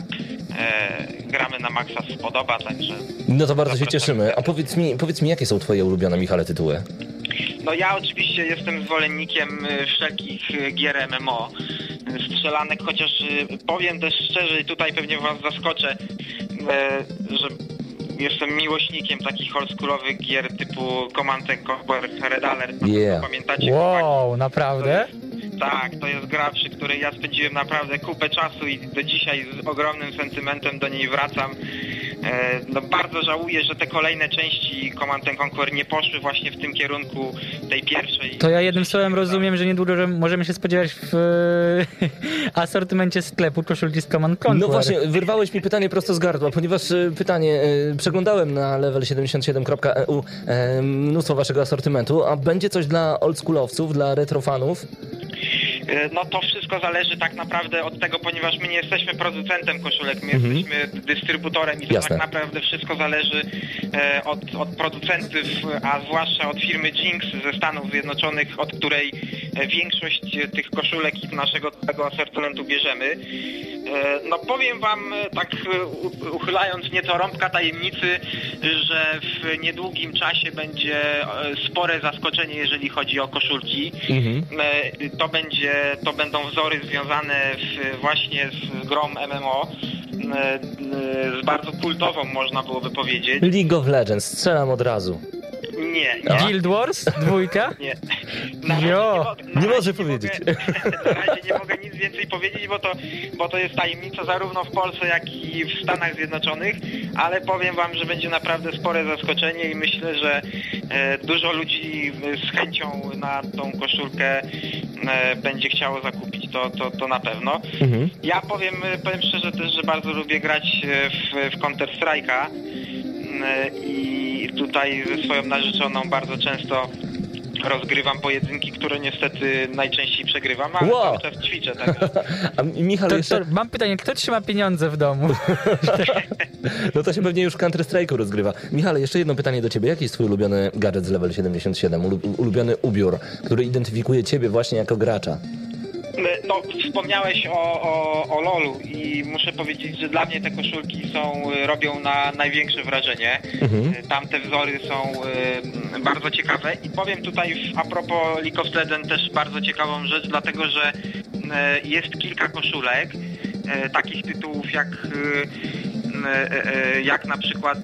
e, gramy na maksa spodoba, także No to bardzo się cieszymy. A powiedz mi, powiedz mi, jakie są twoje ulubione, Michale, tytuły? No ja oczywiście jestem zwolennikiem y, wszelkich y, gier MMO, y, strzelanek, chociaż powiem też szczerze i tutaj pewnie was zaskoczę, że jestem miłośnikiem takich oldschoolowych gier typu Command and Conquer, Red Alert, na Yeah. pamiętacie? Wow, naprawdę? Tak, to jest gra, przy której ja spędziłem naprawdę kupę czasu i do dzisiaj z ogromnym sentymentem do niej wracam. E, No bardzo żałuję, że te kolejne części Command and Conquer nie poszły właśnie w tym kierunku tej pierwszej. To ja jednym słowem rozumiem, że niedługo że możemy się spodziewać w e, [laughs] asortymencie sklepu koszulki z Command Conquer. No właśnie, wyrwałeś mi pytanie prosto z gardła, ponieważ e, pytanie, przeglądałem na level77.eu e, mnóstwo waszego asortymentu, a będzie coś dla oldschoolowców, dla retrofanów? E, No to wszystko zależy tak naprawdę od tego, ponieważ my nie jesteśmy producentem koszulek, my Mhm. jesteśmy dystrybutorem i to Jasne. tak naprawdę wszystko zależy e, od, od producentów, a zwłaszcza od firmy Jinx ze Stanów Zjednoczonych, od której większość e, tych koszulek i naszego tego asortymentu bierzemy. E, No powiem wam e, tak uchylając nieco rąbka tajemnicy, że w niedługim czasie będzie spore zaskoczenie, jeżeli chodzi o koszulki. Mhm. To będzie, to będą wzory związane w, właśnie z grą MMO, z bardzo kultową można byłoby powiedzieć. League of Legends, strzelam od razu. Nie, nie. Guild Wars? Dwójka? [laughs] Nie. Na Jo, nie razie może powiedzieć. Mogę, [laughs] na razie nie mogę nic więcej powiedzieć, bo to, bo to jest tajemnica zarówno w Polsce, jak i w Stanach Zjednoczonych, ale powiem wam, że będzie naprawdę spore zaskoczenie i myślę, że e, dużo ludzi e, z chęcią na tą koszulkę e, będzie chciało zakupić, to, to, to na pewno. Mhm. Ja powiem, powiem szczerze też, że bardzo lubię grać e, w, w Counter Strike'a i tutaj ze swoją narzeczoną bardzo często rozgrywam pojedynki, które niestety najczęściej przegrywam, ale Wow. cały czas ćwiczę. Tak. [laughs] A Michał, To, jeszcze, to, mam pytanie, kto trzyma pieniądze w domu? [laughs] no to się pewnie już w Counter Strike'u rozgrywa. Michale, jeszcze jedno pytanie do ciebie. Jaki jest twój ulubiony gadżet z level 77? Ulu- Ulubiony ubiór, który identyfikuje ciebie właśnie jako gracza? No, wspomniałeś o, o, o LoLu i muszę powiedzieć, że dla mnie te koszulki są, y, robią na największe wrażenie. Mhm. Y, Tamte wzory są y, bardzo ciekawe i powiem tutaj a propos League of Legends też bardzo ciekawą rzecz, dlatego że y, jest kilka koszulek y, takich tytułów jak, y, jak na przykład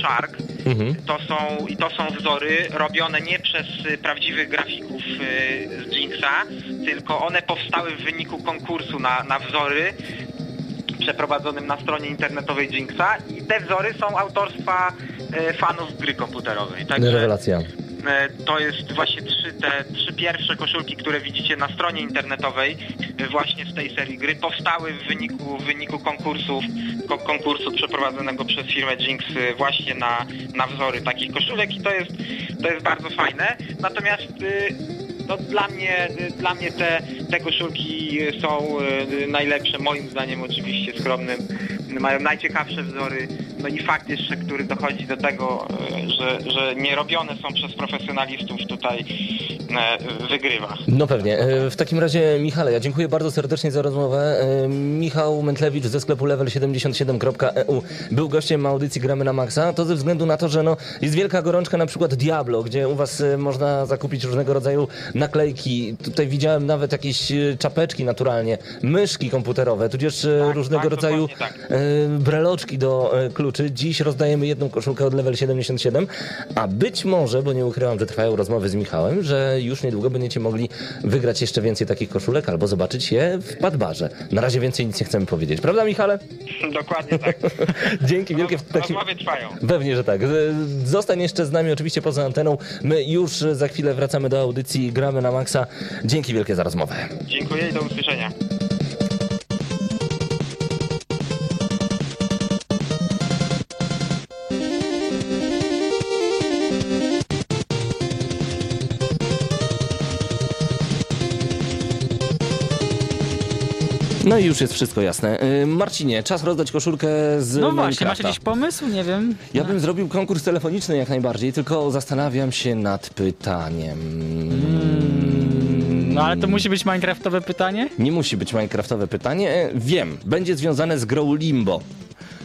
Shark, Mhm. to są, i to są wzory robione nie przez y, prawdziwych grafików y, z Jinxa, tylko one powstały w wyniku konkursu na, na wzory przeprowadzonym na stronie internetowej Jinxa i te wzory są autorstwa y, fanów gry komputerowej. Także Rewelacja. E, To jest właśnie trzy, te trzy pierwsze koszulki, które widzicie na stronie internetowej e, właśnie z tej serii gry powstały w wyniku, w wyniku konkursów, ko, konkursu przeprowadzonego przez firmę Jinx e, właśnie na, na wzory takich koszulek i to jest, to jest bardzo fajne. Natomiast no, dla mnie, dla mnie te, te koszulki są najlepsze, moim zdaniem oczywiście skromnym. Mają najciekawsze wzory. No i fakt jeszcze, który dochodzi do tego, y, że, że nie robione są przez profesjonalistów tutaj y, wygrywa. No pewnie. E, W takim razie, Michale, ja dziękuję bardzo serdecznie za rozmowę. E, Michał Mętlewicz ze sklepu level77.eu był gościem audycji Gramy na Maxa. To ze względu na to, że no, jest wielka gorączka na przykład Diablo, gdzie u was e, można zakupić różnego rodzaju naklejki. Tutaj widziałem nawet jakieś e, czapeczki naturalnie, myszki komputerowe, tudzież e, Tak, różnego tak, rodzaju tak. e, breloczki do e, kluczy. Dziś rozdajemy jedną koszulkę od level 77, a być może, bo nie ukrywam, że trwają rozmowy z Michałem, że już niedługo będziecie mogli wygrać jeszcze więcej takich koszulek albo zobaczyć je w Padbarze. Na razie więcej nic nie chcemy powiedzieć. Prawda, Michale? [laughs] Dokładnie tak. [laughs] Dzięki wielkie. W. Rozmowy trwają. Pewnie, że tak. Zostań jeszcze z nami oczywiście poza anteną. My już za chwilę wracamy do audycji Gramy na Maxa. Dzięki wielkie za rozmowę. Dziękuję i do usłyszenia. No i już jest wszystko jasne. Y, Marcinie, czas rozdać koszulkę z No właśnie, masz Minecrafta. jakiś pomysł? Nie wiem. Ja bym zrobił konkurs telefoniczny jak najbardziej, tylko zastanawiam się nad pytaniem. No ale to musi być Minecraftowe pytanie? Nie musi być Minecraftowe pytanie. E, Wiem, będzie związane z grą Limbo.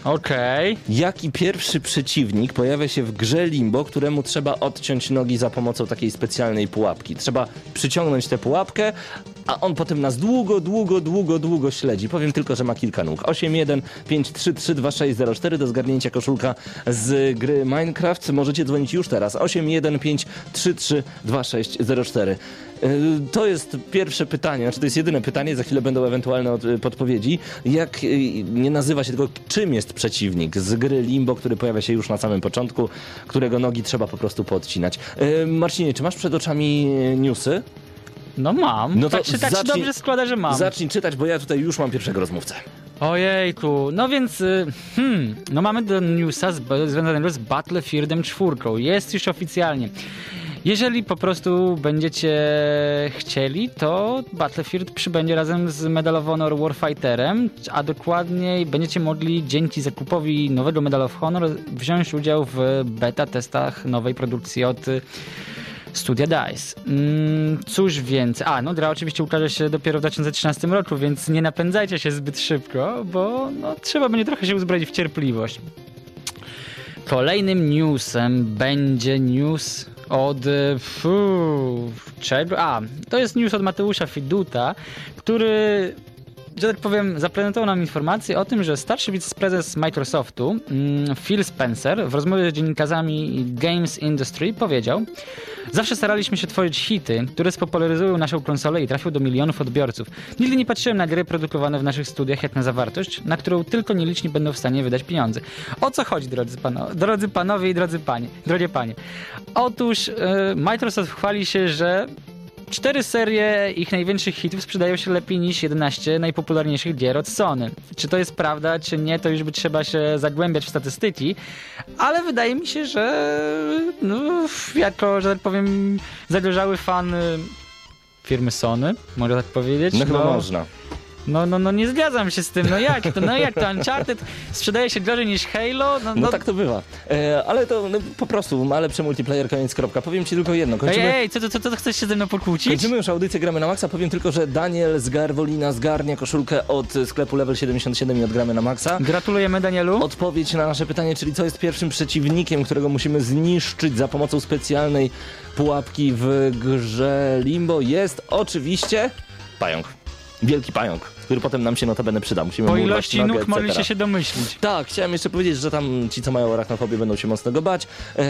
Okej. Jaki pierwszy przeciwnik pojawia się w grze Limbo, któremu trzeba odciąć nogi za pomocą takiej specjalnej pułapki? Trzeba przyciągnąć tę pułapkę, a on potem nas długo, długo, długo, długo śledzi. Powiem tylko, że ma kilka nóg. 815332604 do zgarnięcia koszulka z gry Minecraft. Możecie dzwonić już teraz. 815332604. Y, To jest pierwsze pytanie, znaczy to jest jedyne pytanie, za chwilę będą ewentualne y, podpowiedzi. Jak y, nie nazywa się tylko, czym jest przeciwnik z gry Limbo, który pojawia się już na samym początku, którego nogi trzeba po prostu podcinać. Y, Marcinie, czy masz przed oczami newsy? No mam. No to tak się, tak się zacznij- dobrze składa, że mam. Zacznij czytać, bo ja tutaj już mam pierwszego rozmówcę. Ojejku, no więc, y, hmm, no mamy do newsa związanego z Battlefieldem 4. Jest już oficjalnie. Jeżeli po prostu będziecie chcieli, to Battlefield przybędzie razem z Medal of Honor Warfighterem, a dokładniej będziecie mogli dzięki zakupowi nowego Medal of Honor wziąć udział w beta testach nowej produkcji od Studia DICE. Mm, cóż więcej. A, no gra oczywiście ukaże się dopiero w 2013 roku, więc nie napędzajcie się zbyt szybko, bo no, trzeba będzie trochę się uzbroić w cierpliwość. Kolejnym newsem będzie news od. e, Fu, czego? A, to jest news od Mateusza Fiduta, który że tak powiem, zaprezentował nam informację o tym, że starszy wiceprezes Microsoftu, mm, Phil Spencer, w rozmowie z dziennikarzami Games Industry powiedział: Zawsze staraliśmy się tworzyć hity, które spopularyzują naszą konsolę i trafią do milionów odbiorców. Nigdy nie patrzyłem na gry produkowane w naszych studiach jak na zawartość, na którą tylko nieliczni będą w stanie wydać pieniądze. O co chodzi, drodzy, pano, drodzy panowie i drodzy panie, drogie panie? Otóż e, Microsoft chwali się, że Cztery serie ich największych hitów sprzedają się lepiej niż 11 najpopularniejszych gier od Sony. Czy to jest prawda, czy nie, to już by trzeba się zagłębiać w statystyki, ale wydaje mi się, że no, jako, że tak powiem, zagorzały fan y, firmy Sony, można tak powiedzieć. No chyba można. No, no, no nie zgadzam się z tym, no jak to, no jak to Uncharted sprzedaje się gorzej niż Halo? No, No, no, tak to bywa. E, ale to no, po prostu ma lepszy multiplayer, koniec, kropka. Powiem ci tylko jedno. Ej, Kończymy, ej, co, co, co, co chcesz się ze mną pokłócić? kończymy już audycję Gramy na Maxa. Powiem tylko, że Daniel z Garwolina zgarnia koszulkę od sklepu Level 77 i od Gramy na Maxa. Gratulujemy Danielu. Odpowiedź na nasze pytanie, czyli co jest pierwszym przeciwnikiem, którego musimy zniszczyć za pomocą specjalnej pułapki w grze Limbo jest oczywiście pająk. Wielki pająk, który potem nam się notabene przyda. Musimy Po ilości nogę, nóg mogliście się domyślić. Tak, chciałem jeszcze powiedzieć, że tam ci, co mają arachnofobię, będą się mocno go bać, e,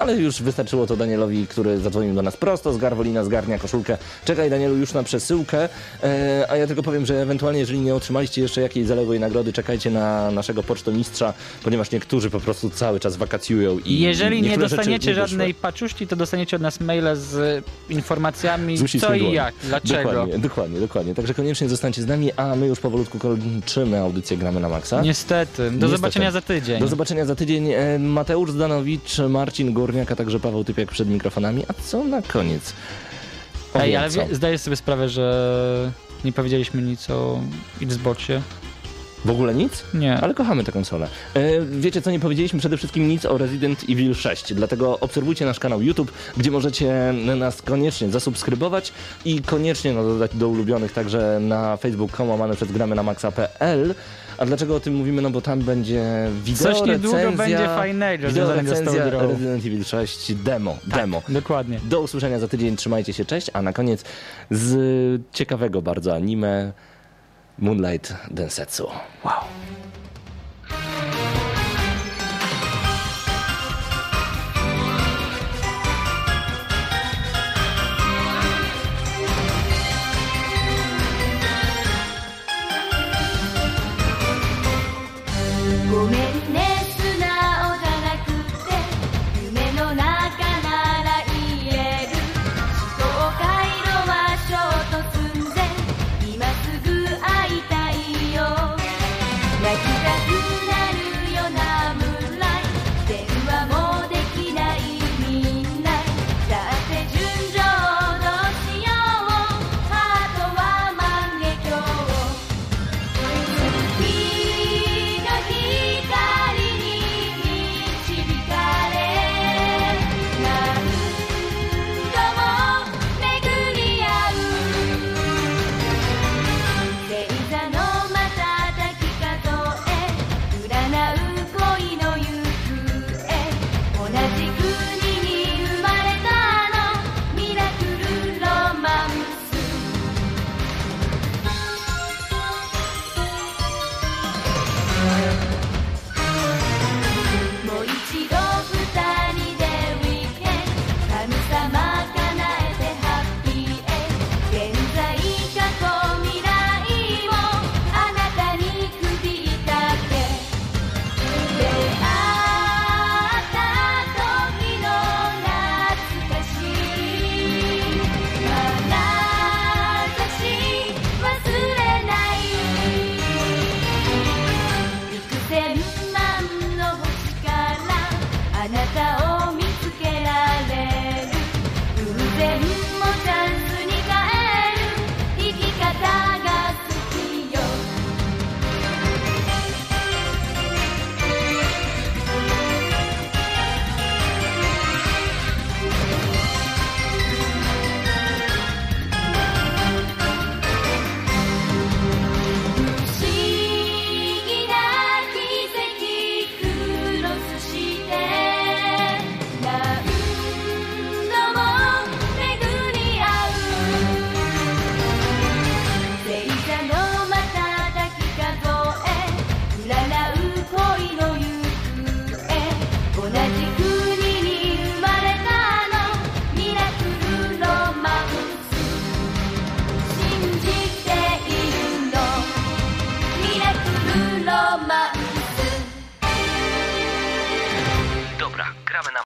ale już wystarczyło to Danielowi, który zadzwonił do nas prosto z Garwolina, zgarnia koszulkę. Czekaj, Danielu, już na przesyłkę, e, a ja tylko powiem, że ewentualnie, jeżeli nie otrzymaliście jeszcze jakiejś zaległej nagrody, czekajcie na naszego pocztomistrza, ponieważ niektórzy po prostu cały czas wakacjują i Jeżeli nie dostaniecie nie żadnej paczuszki, to dostaniecie od nas maile z informacjami Z co i jak, dlaczego. Dokładnie, dokładnie, dokładnie. Także koniecznie zostańcie z nami, a my już powolutku kończymy audycję Gramy na Maxa. Niestety. Do Niestety. zobaczenia za tydzień. Do zobaczenia za tydzień. E, Mateusz Zdanowicz, Marcin Górniak, a także Paweł Typiak przed mikrofonami. A co na koniec? Ej, ale co. zdajesz sobie sprawę, że nie powiedzieliśmy nic o Xboxie? W ogóle nic? Nie. Ale kochamy tę konsolę. E, wiecie co, nie powiedzieliśmy przede wszystkim nic o Resident Evil 6, dlatego obserwujcie nasz kanał YouTube, gdzie możecie nas koniecznie zasubskrybować i koniecznie no, dodać do ulubionych także na facebook.com łamane przez gramy na maxa.pl. A dlaczego o tym mówimy? No bo tam będzie wideo, Coś niedługo recenzja, będzie fajnego wideo recenzja. Resident Evil 6 demo, demo. Dokładnie. Do usłyszenia za tydzień, trzymajcie się, cześć, a na koniec z ciekawego bardzo anime Moonlight Densetsu. Wow.